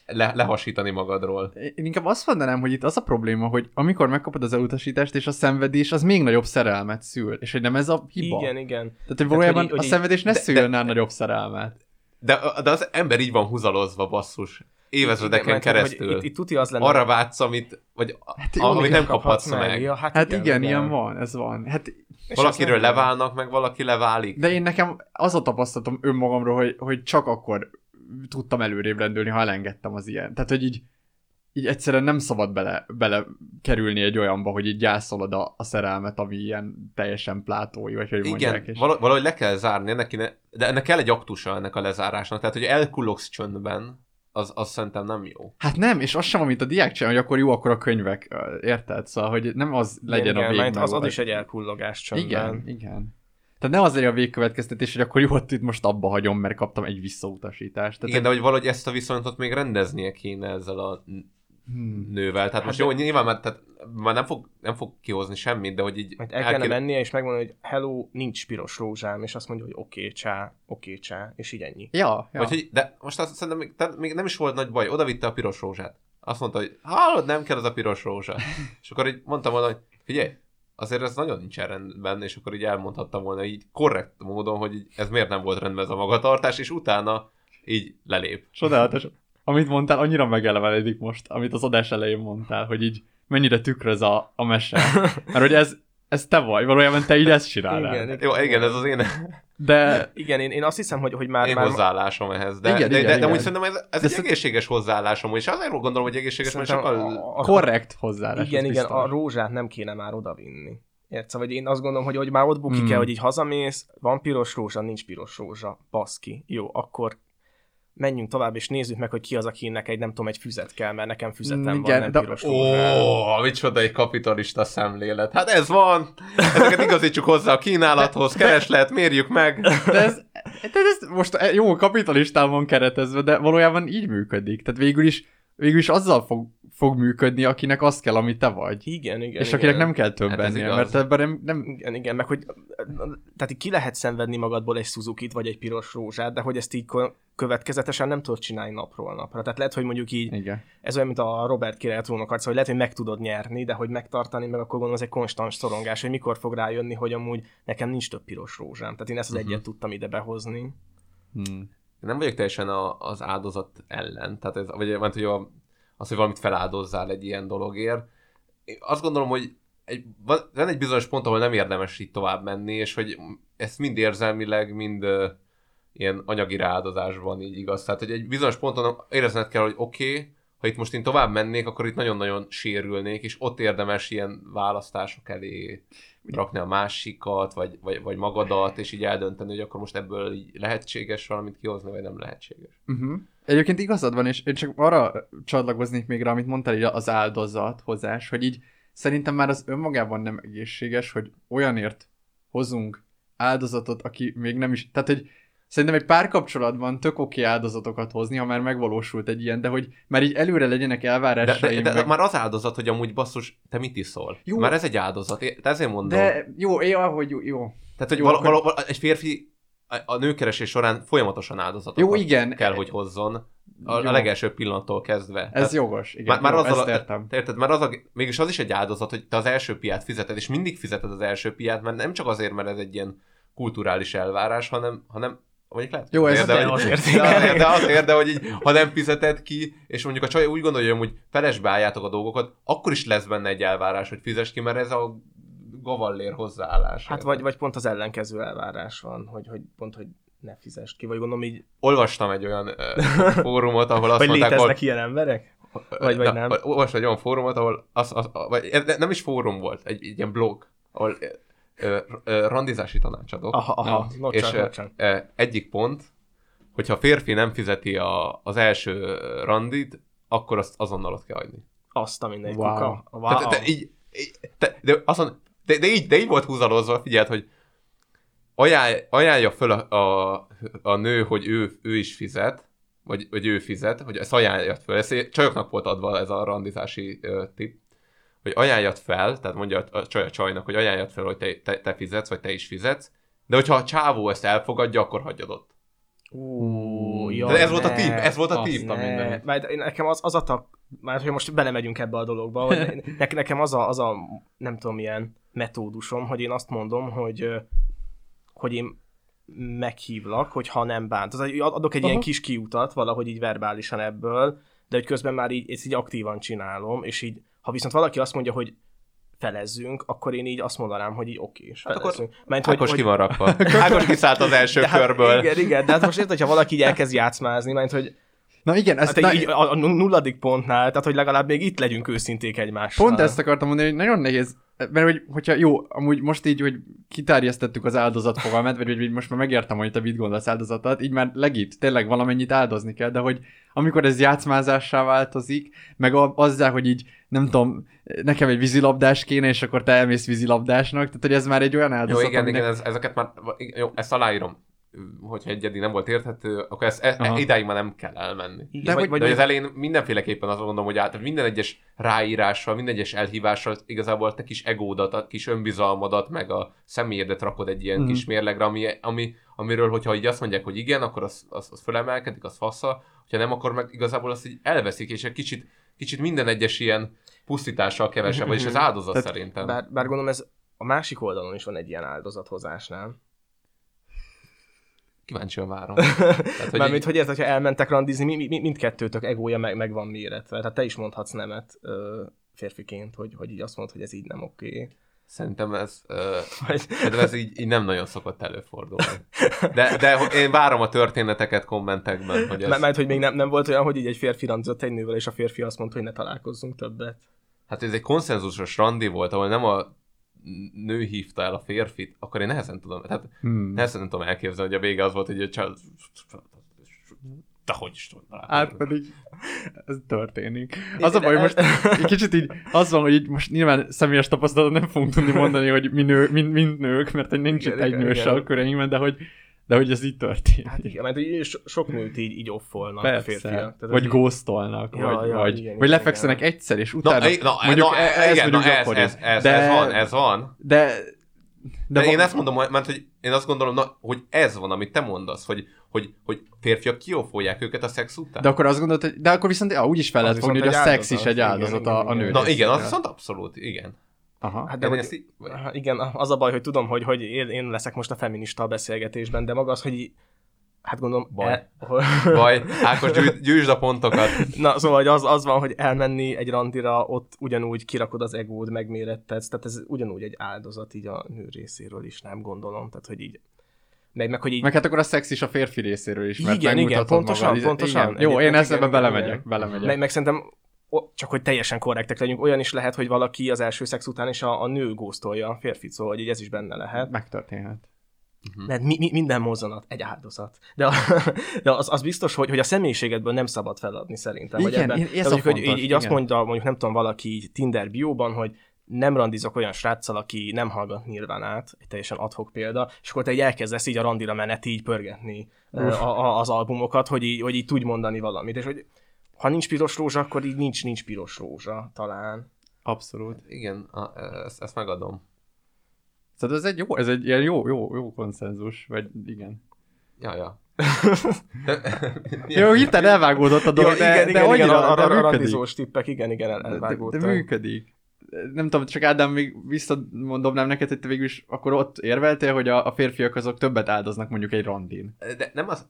S3: le, lehasítani magadról.
S2: Én inkább azt mondanám, hogy itt az a probléma, hogy amikor megkapod az elutasítást, és a szenvedés, az még nagyobb szerelmet szül. És hogy nem ez a hiba.
S1: Igen, igen.
S2: Tehát, hogy valójában a szenvedés ne szüljön
S3: de-
S2: nagyobb szerelmet.
S3: De, de az ember így van húzalozva, basszus. Évezredeken
S1: Igen, mert hogy
S3: keresztül.
S1: Itt, itt tuti az lenne.
S3: Arra vágysz, amit, vagy
S2: Hát
S3: amit nem
S1: kaphatsz
S3: kaphatsz meg.
S1: Ja, hát,
S2: Hát igen, igen, ilyen van, ez van. Hát,
S1: És
S3: Valakiről leválnak, meg valaki leválik.
S2: de én nekem az a tapasztalatom önmagamról, hogy, hogy csak akkor tudtam előrébb rendülni, ha elengedtem az ilyen. Tehát, hogy így, így egyszerűen nem szabad bele, bele kerülni egy olyanba, hogy így gyászolod a, a szerelmet, ami ilyen teljesen plátói, vagy hogy mondják.
S3: Igen,
S2: És...
S3: vala- valahogy le kell zárni, ennek de ennek kell egy aktusa ennek a lezárásnak. Tehát, hogy elkullogsz csöndben, az, az szerintem nem jó.
S2: Hát nem, és az sem, amit a diák csinál, hogy akkor jó, akkor a könyvek, érted? Szóval, hogy nem az legyen
S1: igen,
S2: a
S1: mert
S2: vég.
S1: az, az is egy elkullogás csöndben.
S2: Igen, igen. Tehát ne az legyen a végkövetkeztetés, hogy akkor jó, hogy itt most abba hagyom, mert kaptam egy visszautasítást. Tehát
S3: Igen, de hogy valahogy ezt a viszonyot még rendeznie kéne ezzel a
S2: hmm.
S3: nővel. Tehát
S1: Hát
S3: most
S1: de-
S3: jó, nyilván már, tehát már nem fog, nem fog kihozni semmit, de hogy így
S1: Majd el kellene mennie, és megmondani, hogy hello, nincs piros rózsám, és azt mondja, hogy oké, okay, csá, oké, okay, csá, és így ennyi.
S2: Ja, ja.
S3: Vagy, hogy, de most azt szerintem még, tehát még nem is volt nagy baj, oda vitte a piros rózsát. Azt mondta, hogy hallod, nem kell az a piros rózsa. és akkor így mondtam volna, hogy figyelj, azért ez nagyon nincsen rendben, és akkor így elmondhattam volna így korrekt módon, hogy így, ez miért nem volt rendben ez a magatartás, és utána így lelép.
S2: Csodálatos. Amit mondtál, annyira megelevenedik most, amit az adás elején mondtál, hogy így mennyire tükröz a, a mese. Mert hogy ez, ez te vagy, valójában te így ezt csinálnál.
S1: Igen,
S3: Jó, igen, ez az én,
S2: De
S1: Igen, én, én azt hiszem, hogy, hogy már,
S3: én
S1: már
S3: hozzáállásom ehhez. De,
S2: Igen,
S3: de,
S2: igen,
S3: de, de,
S2: igen.
S3: úgy szerintem ez, ez
S2: De
S3: egy
S2: szer-
S3: egészséges hozzáállásom, és azért gondolom, hogy egészséges, mert sokkal...
S1: a, a,
S2: korrekt hozzáállás.
S1: igen, igen,
S2: biztos.
S1: a rózsát nem kéne már odavinni. Érted? Szóval hogy én azt gondolom, hogy, hogy már ott bukik
S2: Hmm.
S1: el, hogy így hazamész, van piros rózsa, nincs piros rózsa, baszki. Jó, akkor menjünk tovább, és nézzük meg, hogy ki az, akinek egy, nem tudom, egy füzet kell, mert nekem füzetem
S2: Mm,
S1: van,
S2: igen,
S1: nem
S2: de-
S1: piros
S3: Ó,
S1: rózsa.
S3: micsoda egy kapitalista szemlélet. Hát ez van! Ezeket igazítsuk hozzá a kínálathoz, kereslet, mérjük meg.
S2: De ez, de ez most jó kapitalistán van keretezve, de valójában így működik. Tehát végül is, végül is azzal fog, fog működni, akinek az kell, ami te vagy.
S1: Igen, igen.
S2: és
S1: igen.
S2: akinek nem kell több
S3: Hát
S2: ennél, mert ebben nem, nem
S1: Igen, igen, meg hogy tehát így ki lehet szenvedni magadból egy suzuki vagy egy piros rózsát, de hogy ezt így következetesen nem tudod csinálni napról napra. Tehát lehet, hogy mondjuk így,
S2: igen.
S1: ez olyan, mint a Robert király trónok arca, hogy lehet, hogy meg tudod nyerni, de hogy megtartani, meg akkor gondolom ez egy konstans szorongás, hogy mikor fog rájönni, hogy amúgy nekem nincs több piros rózsám. Tehát én ezt az
S3: Mhm.
S1: egyet tudtam ide behozni.
S2: Hmm.
S3: nem vagyok teljesen a, az áldozat ellen, tehát ez, vagy mert, hogy a, az, hogy valamit feláldozzál egy ilyen dologért. Én azt gondolom, hogy egy, van, egy bizonyos pont, ahol nem érdemes így tovább menni, és hogy ezt mind érzelmileg, mind uh, ilyen anyagi ráadozásban így igaz. Tehát, hogy egy bizonyos ponton érezned kell, hogy oké, okay, ha itt most én tovább mennék, akkor itt nagyon-nagyon sérülnék, és ott érdemes ilyen választások elé rakni a másikat, vagy, vagy, vagy magadat, és így eldönteni, hogy akkor most ebből így lehetséges valamit kihozni, vagy nem lehetséges.
S2: Uh-huh. Egyébként igazad van, és én csak arra csatlakoznék még rá, amit mondtál, így az áldozathozás, hogy így szerintem már az önmagában nem egészséges, hogy olyanért hozunk áldozatot, aki még nem is, tehát hogy szerintem egy párkapcsolatban tök oké áldozatokat hozni, ha már megvalósult egy ilyen, de hogy már így előre legyenek
S3: De,
S2: elvárásaim.
S3: de, de,
S2: meg...
S3: már az áldozat, hogy amúgy basszus, te mit iszol?
S2: Jó.
S3: Már ez egy áldozat, é- de ezért mondom.
S2: de jó, jó, hogy jó, jó.
S3: Tehát, hogy
S2: jó,
S3: val-
S2: akkor-
S3: val- val- egy férfi a- nőkeresés során folyamatosan áldozatokat
S2: Jó, igen.
S3: kell, hogy hozzon. A,
S2: Jó.
S3: a legelső pillanattól kezdve.
S2: Ez
S3: Tehát
S2: jogos, igen.
S3: Már, már
S2: jó,
S3: azzal
S2: értem.
S3: te érted, már az a, mégis az is egy áldozat, hogy te az első piát fizeted, és mindig fizeted az első piát, mert nem csak azért, mert ez egy ilyen kulturális elvárás, hanem, hanem mondjuk lehet,
S2: Jó, ez
S3: de,
S1: de
S3: hogy- de, azért, de azért, de hogy így, ha nem fizeted ki, és mondjuk a csaj úgy gondolja, hogy felesbe álljátok a dolgokat, akkor is lesz benne egy elvárás, hogy fizes ki, mert ez a gavallér hozzáállás.
S1: Hát vagy, vagy pont az ellenkező elvárás van, hogy, hogy pont, hogy ne fizest ki, vagy gondolom így,
S3: Olvastam egy olyan uh, fórumot, ahol azt
S1: vagy
S3: mondták,
S1: léteznek
S3: hogy,
S1: ilyen emberek? vagy- vagy nem?
S3: Olvastam egy olyan fórumot, ahol az, az, vagy ne- nem is fórum volt, egy, egy ilyen blog, ahol randizási tanácsadok.
S1: Aha, aha,
S2: Ja.
S1: no,
S3: és
S1: csak,
S3: ö,
S1: no, csak.
S3: ö, egyik pont, hogyha a férfi nem fizeti a, az első randit, akkor azt azonnal ott kell hagyni.
S1: Azt a mindegy
S2: Wow.
S1: kuka. Wow.
S3: Tehát, de, így, így, de, de, azon, de, de, így, de így volt húzalozva, figyeld, hogy ajánl, ajánlja föl a, a, a nő, hogy ő, ő is fizet, vagy, vagy ő fizet, hogy ezt ajánlja föl. Ez csajoknak volt adva ez a randizási ö, tip, hogy ajánljad fel, tehát mondja a csaj a csajnak, hogy ajánljad fel, hogy te, te, te fizetsz, vagy te is fizetsz, de hogyha a csávó ezt elfogadja, akkor hagyjad ott.
S1: Ú,
S3: De ez volt a
S1: ne.
S3: tip, ez volt a tip.
S1: Ne, én- nekem az, az a tak, már hogy most belemegyünk ebbe a dologba, hogy ne, nekem az a, az a, nem tudom, milyen metódusom, hogy én azt mondom, hogy, hogy én meghívlak, hogyha nem bánt. Tehát adok egy Aha. ilyen kis kiutat valahogy így verbálisan ebből, de hogy közben már így, ezt így aktívan csinálom, és így, ha viszont valaki azt mondja, hogy felezzünk, akkor én így azt mondanám, hogy így oké, és
S3: Hát akkor
S1: felezzünk. Mert
S3: Ákos ki van rakva. Ákos kiszállt az első
S1: de hát,
S3: körből.
S1: Igen, igen, de hát most érted, hogyha valaki így elkezd játszmázni, mert hogy
S2: Na igen, ez,
S1: Hát
S2: na,
S1: így a, a nulladik pontnál, tehát hogy legalább még itt legyünk őszinték egymással.
S2: Pont ezt akartam mondani, hogy nagyon nehéz, mert hogy, hogyha jó, amúgy most így, hogy kitárjesztettük az áldozat fogalmát, vagy hogy most már megértem, hogy te mit gondolsz áldozatot, így már legit, tényleg valamennyit áldozni kell, de hogy amikor ez játszmázássá változik, meg a, azzal, hogy így, nem tudom, nekem egy vízilabdás kéne, és akkor te elmész vízilabdásnak, tehát hogy ez már egy olyan
S3: Jó,
S2: áldozat,
S3: igen,
S2: aminek-
S3: igen, ez, ezeket már, jó, ezt aláírom. Hogyha egy eddig nem volt érthető, akkor ezt, e,
S2: Aha.
S3: idáig már nem kell elmenni.
S1: Igen,
S2: De
S1: vagy,
S2: hogy-
S1: vagy,
S3: De az elején mindenféleképpen azt mondom, hogy át, minden egyes ráírással, minden egyes elhívással igazából te kis egódat, a kis önbizalmadat, meg a személyedet rakod egy ilyen
S2: Mhm.
S3: kis mérlegre, ami, ami, amiről, hogyha így azt mondják, hogy igen, akkor az, az, az fölemelkedik, az fassa, hogyha nem, akkor meg igazából azt így elveszik, és egy kicsit, kicsit minden egyes ilyen pusztítással kevesebb, vagyis ez áldozat
S2: Tehát
S3: szerintem.
S1: bár, bár gondolom ez a másik oldalon is van egy ilyen áldozathozás, nem?
S3: Kíváncsian várom. Tehát,
S1: Mármint,
S3: így-
S1: hogy érted, ha elmentek randizni, mi, mi, mindkettőtök egója meg, meg van méretve. Tehát te is mondhatsz nemet ö, férfiként, hogy, hogy így azt mondod, hogy ez így nem oké.
S3: Szerintem ez, ö,
S1: Vagy,
S3: Szerintem ez így, így nem nagyon szokott előfordulni. De, de én várom a történeteket kommentekben, hogy ez...
S1: ez... Mert hogy még nem, nem volt olyan, hogy így egy férfi randizott egy nővel, és a férfi azt mondta, hogy ne találkozzunk többet.
S3: Hát ez egy konszenzusos randi volt, ahol nem a nő hívta el a férfit, akkor én nehezen tudom, tehát
S2: Hmm.
S3: nehezen tudom elképzelni, hogy a vége az volt, hogy a csaj... De hogy is tudod
S2: Hát pedig ez történik. Az a baj, most egy kicsit így az van, hogy így most nyilván személyes tapasztalatot nem fogunk tudni mondani, hogy mi nő, mind, mind nők, mert nincs
S1: Igen,
S2: itt egy nős a köreinkben, de hogy de hogy ez így történik.
S1: Hát igen, mert így so- sok nőt így, így offolnak a
S2: Persze.
S1: férfiak. Tehát
S2: vagy
S1: így-
S2: ghostolnak,
S1: Ja,
S2: vagy,
S1: ja,
S2: vagy,
S1: igen,
S2: vagy
S1: igen,
S2: lefekszenek
S1: igen.
S2: egyszer, és
S3: Na,
S2: utána
S3: na,
S2: mondjuk
S3: na,
S2: ez,
S3: igen,
S2: mondjuk
S3: na, ez, ez, ez,
S2: de,
S3: ez van, ez van.
S2: De,
S3: De,
S2: de,
S3: én
S2: van-
S3: ezt mondom, mert hogy én azt gondolom, na, hogy ez van, amit te mondasz, hogy, hogy, hogy férfiak kiófolják őket a szex után.
S2: de akkor azt gondolod, hogy de akkor viszont ja, úgy is fel lehet fogni, hogy a szex is egy áldozat a, a
S1: igen,
S2: nő
S1: igen.
S3: Na igen, az viszont abszolút, igen.
S2: Aha.
S1: Hát
S3: De
S1: hogy,
S3: ezt
S1: igen, az a baj, hogy tudom, hogy, hogy én, leszek most a feminista a beszélgetésben, de maga az, hogy hát gondolom...
S3: Baj.
S1: El,
S3: Baj, Ákos, gyűjt, gyűjtsd a pontokat.
S1: na, szóval hogy az, az van, hogy elmenni egy randira, ott ugyanúgy kirakod az egód, megmérettetsz, tehát ez ugyanúgy egy áldozat így a nő részéről is, nem gondolom, tehát hogy így meg, meg hogy így
S2: Meg hát akkor a szex is a férfi részéről is, mert
S1: Igen, igen, pontosan,
S2: magad.
S1: pontosan.
S2: Igen. Jó, én ezt ebbe
S1: igen,
S2: belemegyek, belemegyek.
S1: Meg, meg szerintem, csak hogy teljesen korrektek legyünk, olyan is lehet, hogy valaki az első szex után is a, a nő góztolja a férfit, szóval hogy így ez is benne lehet.
S2: Megtörténhet.
S1: Mert mi, mi, minden mozzanat egy áldozat. De, a, de az, az biztos, hogy, hogy a személyiségedből nem szabad feladni szerintem.
S2: Igen,
S1: ebben,
S2: én- ez
S1: tehát,
S2: a
S1: hogy, hogy
S2: fontos,
S1: így, így azt
S2: igen.
S1: mondja, mondjuk nem tudom, valaki így Tinder bióban, hogy nem randizok olyan sráccal, aki nem hallgat Nirvánát, egy teljesen adhok példa, és akkor te így elkezdesz így a randira menet így pörgetni a, a, az albumokat, hogy így, hogy így tudj mondani valamit, és hogy ha nincs piros rózsa, akkor így nincs, nincs piros rózsa, talán.
S2: Abszolút.
S3: Igen, a, ezt, ezt megadom.
S2: Szóval ez egy jó, ez egy ilyen jó, jó, jó konszenzus, vagy igen.
S3: Ja, ja.
S2: Jó, hirtelen elvágódott a dolog,
S1: Ja,
S2: de,
S1: igen,
S2: de
S1: igen,
S2: annyira,
S1: igen, a, a, a randizós tippek, igen, igen, el,
S2: De, de működik. Nem tudom, csak Ádám, még visszamondom nem neked, hogy te végül is akkor ott érveltél, hogy a, a férfiak azok többet áldoznak mondjuk egy randin.
S3: De nem az...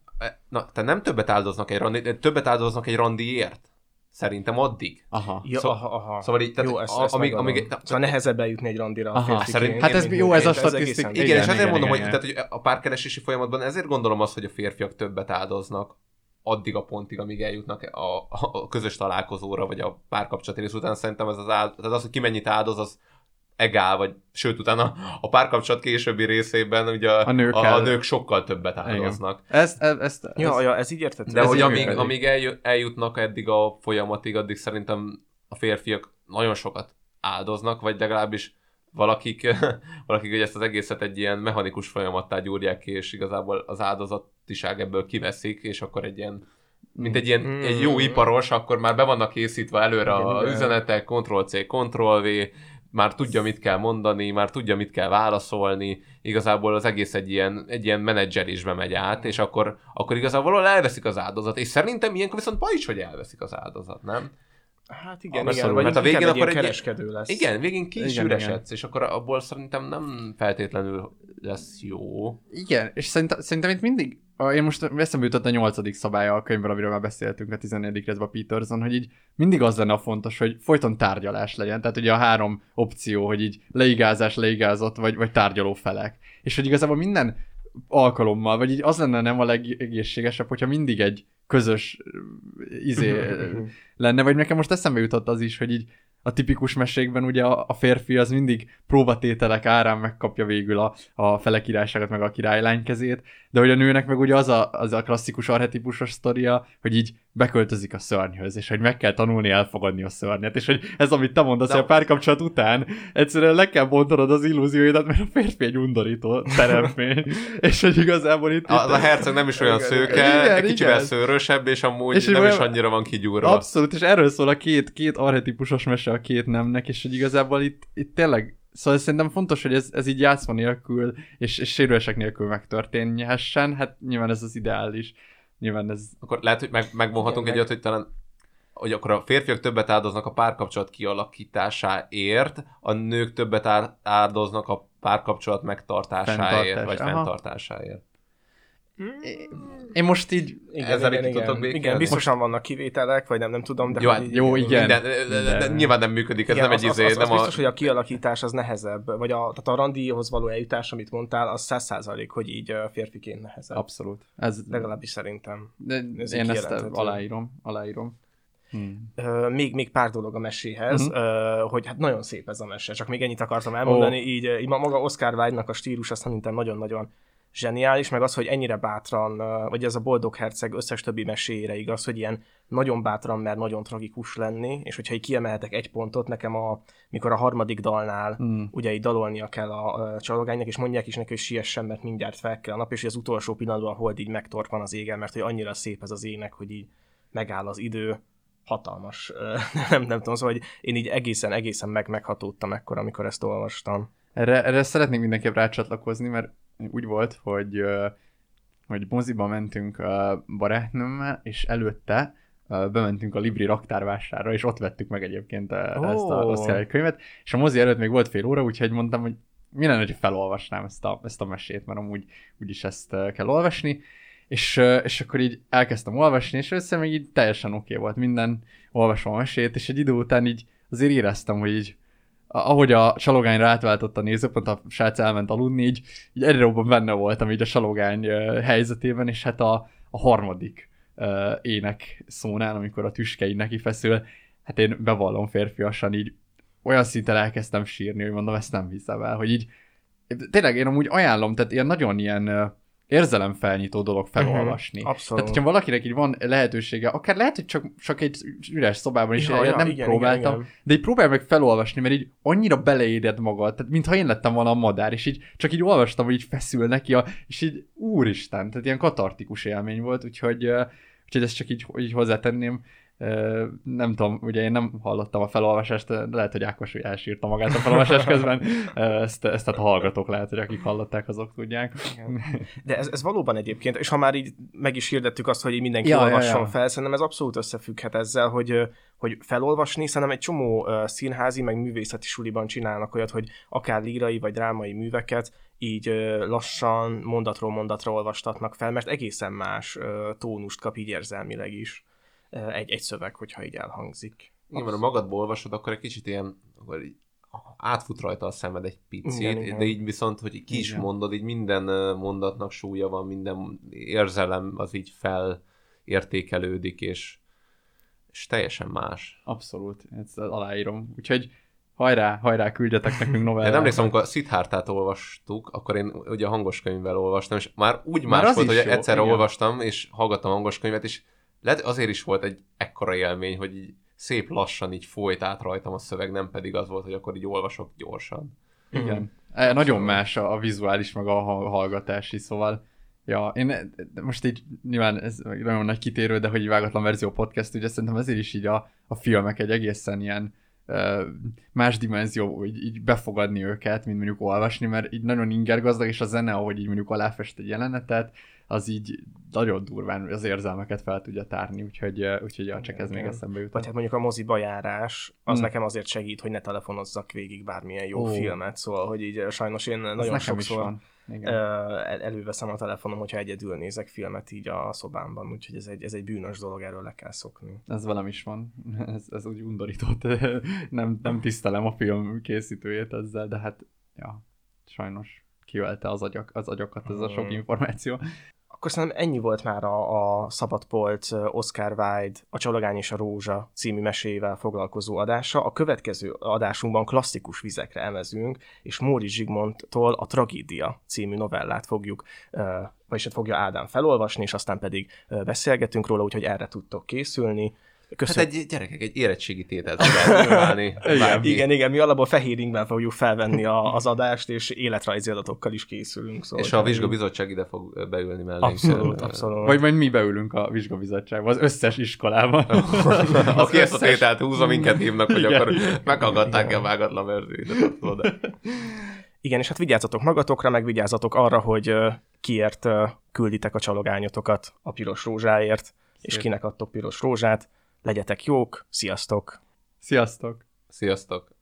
S3: Na, te nem többet áldoznak egy randi, de többet áldoznak egy randiért. Szerintem addig.
S2: Aha.
S1: Ja,
S3: Szóval-
S1: aha, aha.
S3: szóval így, tehát
S1: Jó, ezt, ezt
S3: amíg-
S1: amíg,
S3: amíg-
S1: amíg, szóval nehezebb eljutni egy randira
S2: Aha,
S1: a
S3: szerint-
S2: Hát ez jó, ez a statisztika.
S3: Igen,
S2: Igen,
S3: és ezért
S2: igen,
S3: mondom,
S2: igen,
S3: hogy, tehát, hogy a párkeresési folyamatban ezért gondolom azt, hogy a férfiak többet áldoznak addig a pontig, amíg eljutnak a, a, közös találkozóra, vagy a párkapcsolati rész után szerintem ez az, áld, tehát az, hogy ki mennyit áldoz, az egál, vagy sőt, utána a párkapcsolat későbbi részében ugye a,
S2: A nők
S3: a, a nők sokkal többet áldoznak.
S2: Ezt, ezt, ezt,
S1: Ja, ja, ez így értető.
S3: De
S2: Ez
S3: hogy amíg,
S2: működik.
S3: amíg eljut, eljutnak eddig a folyamatig, addig szerintem a férfiak nagyon sokat áldoznak, vagy legalábbis valakik, valakik ugye ezt az egészet egy ilyen mechanikus folyamattá gyúrják ki, és igazából az áldozatiság ebből kiveszik, és akkor egy ilyen mint egy ilyen
S1: Mm.
S3: egy jó iparos, akkor már be vannak készítve előre
S1: Igen,
S3: a
S1: igen.
S3: üzenetek, Ctrl-C, Ctrl-V, már tudja, mit kell mondani, már tudja, mit kell válaszolni, igazából az egész egy ilyen, egy ilyen menedzselésbe megy át, és akkor, akkor igazából elveszik az áldozat, és szerintem ilyenkor viszont baj is, hogy elveszik az áldozat, nem?
S1: Hát igen,
S3: Abszolút,
S1: igen, vagy
S3: mert a
S1: inkább
S3: végén
S1: egy
S3: akkor egy-
S1: kereskedő lesz.
S3: Igen, végén ki is
S2: Igen,
S3: üresedsz, és akkor abból szerintem nem feltétlenül lesz jó.
S2: Igen, és szerintem, szerintem itt mindig, a- én most eszembe jutott a nyolcadik szabálya a könyvből, amiről már beszéltünk a 14. részben a Peterson, hogy így mindig az lenne a fontos, hogy folyton tárgyalás legyen. Tehát ugye a három opció, hogy így leigázás, leigázott, vagy, vagy tárgyaló felek. És hogy igazából minden alkalommal, vagy így az lenne nem a legegészségesebb, hogyha mindig egy közös izé lenne, vagy nekem most eszembe jutott az is, hogy így a tipikus mesékben ugye a, a férfi az mindig próbatételek árán megkapja végül a, a fele királyságot, meg a királylány kezét, de hogy a nőnek meg ugye az a, az a klasszikus arhetipusos sztoria, hogy így beköltözik a szörnyhöz, és hogy meg kell tanulni elfogadni a szörnyet, és hogy ez, amit te mondasz, hogy a párkapcsolat után egyszerűen le kell bontanod az illúzióidat, mert a férfi egy undorító teremtmény, és hogy igazából itt...
S3: A, a herceg nem is olyan
S1: Igen,
S3: szőke,
S2: igen,
S3: egy kicsivel
S2: igen.
S3: szőrösebb, és amúgy
S2: És
S3: nem is annyira van kigyúrva.
S2: Abszolút, és erről szól a két, két arhetipusos mese a két nemnek, és hogy igazából itt, itt tényleg, szóval szerintem fontos, hogy ez, ez így játszma nélkül, és, és sérülések nélkül megtörténhessen, hát nyilván ez az ideális. Nyilván ez...
S3: Akkor lehet, hogy meg, megmondhatunk
S1: Igen,
S3: egy
S1: meg-
S3: olyat, hogy talán hogy akkor a férfiak többet áldoznak a párkapcsolat kialakításáért, a nők többet áldoznak a párkapcsolat megtartásáért,
S2: Fenntartás,
S3: vagy
S2: aha.
S3: fenntartásáért.
S2: Én most így...
S1: Igen,
S3: Ezzel
S1: igen,
S3: így
S1: igen.
S3: békélni?
S1: igen, biztosan vannak kivételek, vagy nem, nem tudom, de
S3: Jó, hát
S1: így-
S2: jó, igen.
S3: Minden, de, de, de,
S2: Minden.
S3: nyilván nem működik, ez
S1: Igen,
S3: nem egy
S1: az,
S3: izé,
S1: az, az,
S3: nem
S1: az
S3: a...
S1: biztos, hogy a kialakítás az nehezebb, vagy a, tehát a randihoz való eljutás, amit mondtál, az száz százalék, hogy így férfiként nehezebb.
S2: Abszolút. Ez,
S1: Legalábbis szerintem.
S2: de
S1: ez
S2: én
S1: így
S2: ezt aláírom. aláírom. Hmm.
S1: Ö, még, még pár dolog a meséhez,
S2: Mhm.
S1: ö, hogy hát nagyon szép ez a mese, csak még ennyit akartam elmondani, így, így ma- maga Oscar Wilde-nak a stílus, azt szerintem nagyon-nagyon zseniális, meg az, hogy ennyire bátran, vagy ez a Boldog Herceg összes többi meséjére igaz, hogy ilyen nagyon bátran, mert nagyon tragikus lenni, és hogyha így kiemelhetek egy pontot, nekem a, mikor a harmadik dalnál mm. ugye így dalolnia kell a, a csalogánynak, és mondják is neki, hogy siessen, mert mindjárt fel kell a nap, és az utolsó pillanatban hold így megtorpan az égen, mert hogy annyira szép ez az ének, hogy így megáll az idő, hatalmas, nem, nem tudom, szóval hogy én így egészen, egészen meg meghatódtam ekkor, amikor ezt olvastam.
S2: Erre, erre szeretnék mindenképp rácsatlakozni, mert úgy volt, hogy, hogy moziba mentünk barátnőmmel, és előtte bementünk a Libri raktárvásárra, és ott vettük meg egyébként oh. ezt a Oscar könyvet, és a mozi előtt még volt fél óra, úgyhogy mondtam, hogy mi lenne, hogy felolvasnám ezt a, ezt a mesét, mert amúgy úgyis ezt kell olvasni, és, és akkor így elkezdtem olvasni, és össze még így teljesen oké okay volt minden, olvasom a mesét, és egy idő után így azért éreztem, hogy így ahogy a salogányra átváltott a nézőpont, a srác elment aludni, így, így egyre jobban benne voltam így a salogány helyzetében, és hát a, a harmadik ének szónál, amikor a tüske így neki feszül, hát én bevallom férfiasan így olyan szinten elkezdtem sírni, hogy mondom, ezt nem hiszem el, hogy így tényleg én amúgy ajánlom, tehát ilyen nagyon ilyen érzelemfelnyitó dolog mhm, felolvasni. Uh-huh, abszolút. Tehát, hogyha valakinek így van lehetősége, akár lehet, hogy csak, csak egy üres szobában is, ja, ja, nem igen, próbáltam, igen, igen. de így próbálj meg felolvasni, mert így annyira beleéred magad, tehát mintha én lettem volna a madár, és így csak így olvastam, hogy így feszül neki, a, és így úristen, tehát ilyen katartikus élmény volt, úgyhogy, úgyhogy ezt csak így, így hozzátenném nem tudom, ugye én nem hallottam a felolvasást, lehet, hogy Ákos elsírta magát a felolvasás közben. Ezt, ezt tehát a hallgatók lehet, hogy akik hallották, azok tudják.
S1: De ez, ez valóban egyébként, és ha már így meg is hirdettük azt, hogy mindenki ja, olvasson ja, ja. fel, szerintem ez abszolút összefügghet ezzel, hogy hogy felolvasni, szerintem egy csomó színházi, meg művészeti suliban csinálnak olyat, hogy akár lírai vagy drámai műveket így lassan, mondatról mondatra olvastatnak fel, mert egészen más tónust kap így érzelmileg is egy, egy szöveg, hogyha így elhangzik.
S3: Igen, mert ha magadból olvasod, akkor egy kicsit ilyen, akkor így átfut rajta a szemed egy picit, igen, igen. de így viszont, hogy ki is igen. mondod, így minden mondatnak súlya van, minden érzelem az így felértékelődik, és, és teljesen más.
S2: Abszolút, ezt aláírom. Úgyhogy hajrá, hajrá, küldjetek nekünk novellát.
S3: Én emlékszem, amikor a Szithártát olvastuk, akkor én ugye a hangos könyvvel olvastam, és már úgy már más volt, hogy egyszer olvastam, és hallgattam a hangos könyvet, és lehet azért is volt egy ekkora élmény, hogy így szép lassan így folyt át rajtam a szöveg, nem pedig az volt, hogy akkor így olvasok gyorsan.
S2: Igen. Mm. Nagyon más a, a vizuális, meg a hallgatási, szóval Ja, én most így nyilván ez nagyon nagy kitérő, de hogy vágatlan verzió podcast, ugye szerintem ezért is így a, a filmek egy egészen ilyen uh, más dimenzió, hogy így befogadni őket, mint mondjuk olvasni, mert így nagyon ingergazdag, és a zene, ahogy így mondjuk aláfest egy jelenetet, az így nagyon durván az érzelmeket fel tudja tárni, úgyhogy, úgyhogy ja, csak ez még eszembe jutott.
S1: Vagy hát mondjuk a moziba járás, az hmm. nekem azért segít, hogy ne telefonozzak végig bármilyen jó oh. filmet, szóval, hogy így sajnos én ez nagyon sokszor előveszem a telefonom, hogyha egyedül nézek filmet így a szobámban, úgyhogy ez egy, ez egy bűnös dolog, erről le kell szokni.
S2: Ez velem is van, ez, ez úgy undorított. nem, nem tisztelem a film készítőjét ezzel, de hát ja, sajnos kivelte az, agyak, az agyakat ez a sok hmm. információ
S1: akkor szerintem ennyi volt már a, a Szabadpolc Oscar Wilde, a Csalogány és a Rózsa című mesével foglalkozó adása. A következő adásunkban klasszikus vizekre emezünk, és Móri Zsigmondtól a Tragédia című novellát fogjuk, vagyis hát fogja Ádám felolvasni, és aztán pedig beszélgetünk róla, úgyhogy erre tudtok készülni.
S3: Köszön... Hát egy gyerekek, egy érettségi tételt
S1: igen, igen, igen, mi alapból fehér fogjuk felvenni a, az adást, és életrajzi adatokkal is készülünk.
S3: Szóval és a vizsgabizottság ide fog beülni mellé.
S1: Abszolút, abszolút.
S2: Vagy majd mi beülünk a vizsgabizottságba, az összes iskolában.
S3: Aki ezt a tételt húzza, minket hívnak, hogy akkor meghallgatták-e a vágatlan verziót.
S1: Igen, és hát vigyázzatok magatokra, meg vigyázzatok arra, hogy kiért külditek a csalogányotokat a piros rózsáért, Szép. és kinek adtok piros rózsát legyetek jók, sziasztok!
S2: Sziasztok!
S3: Sziasztok!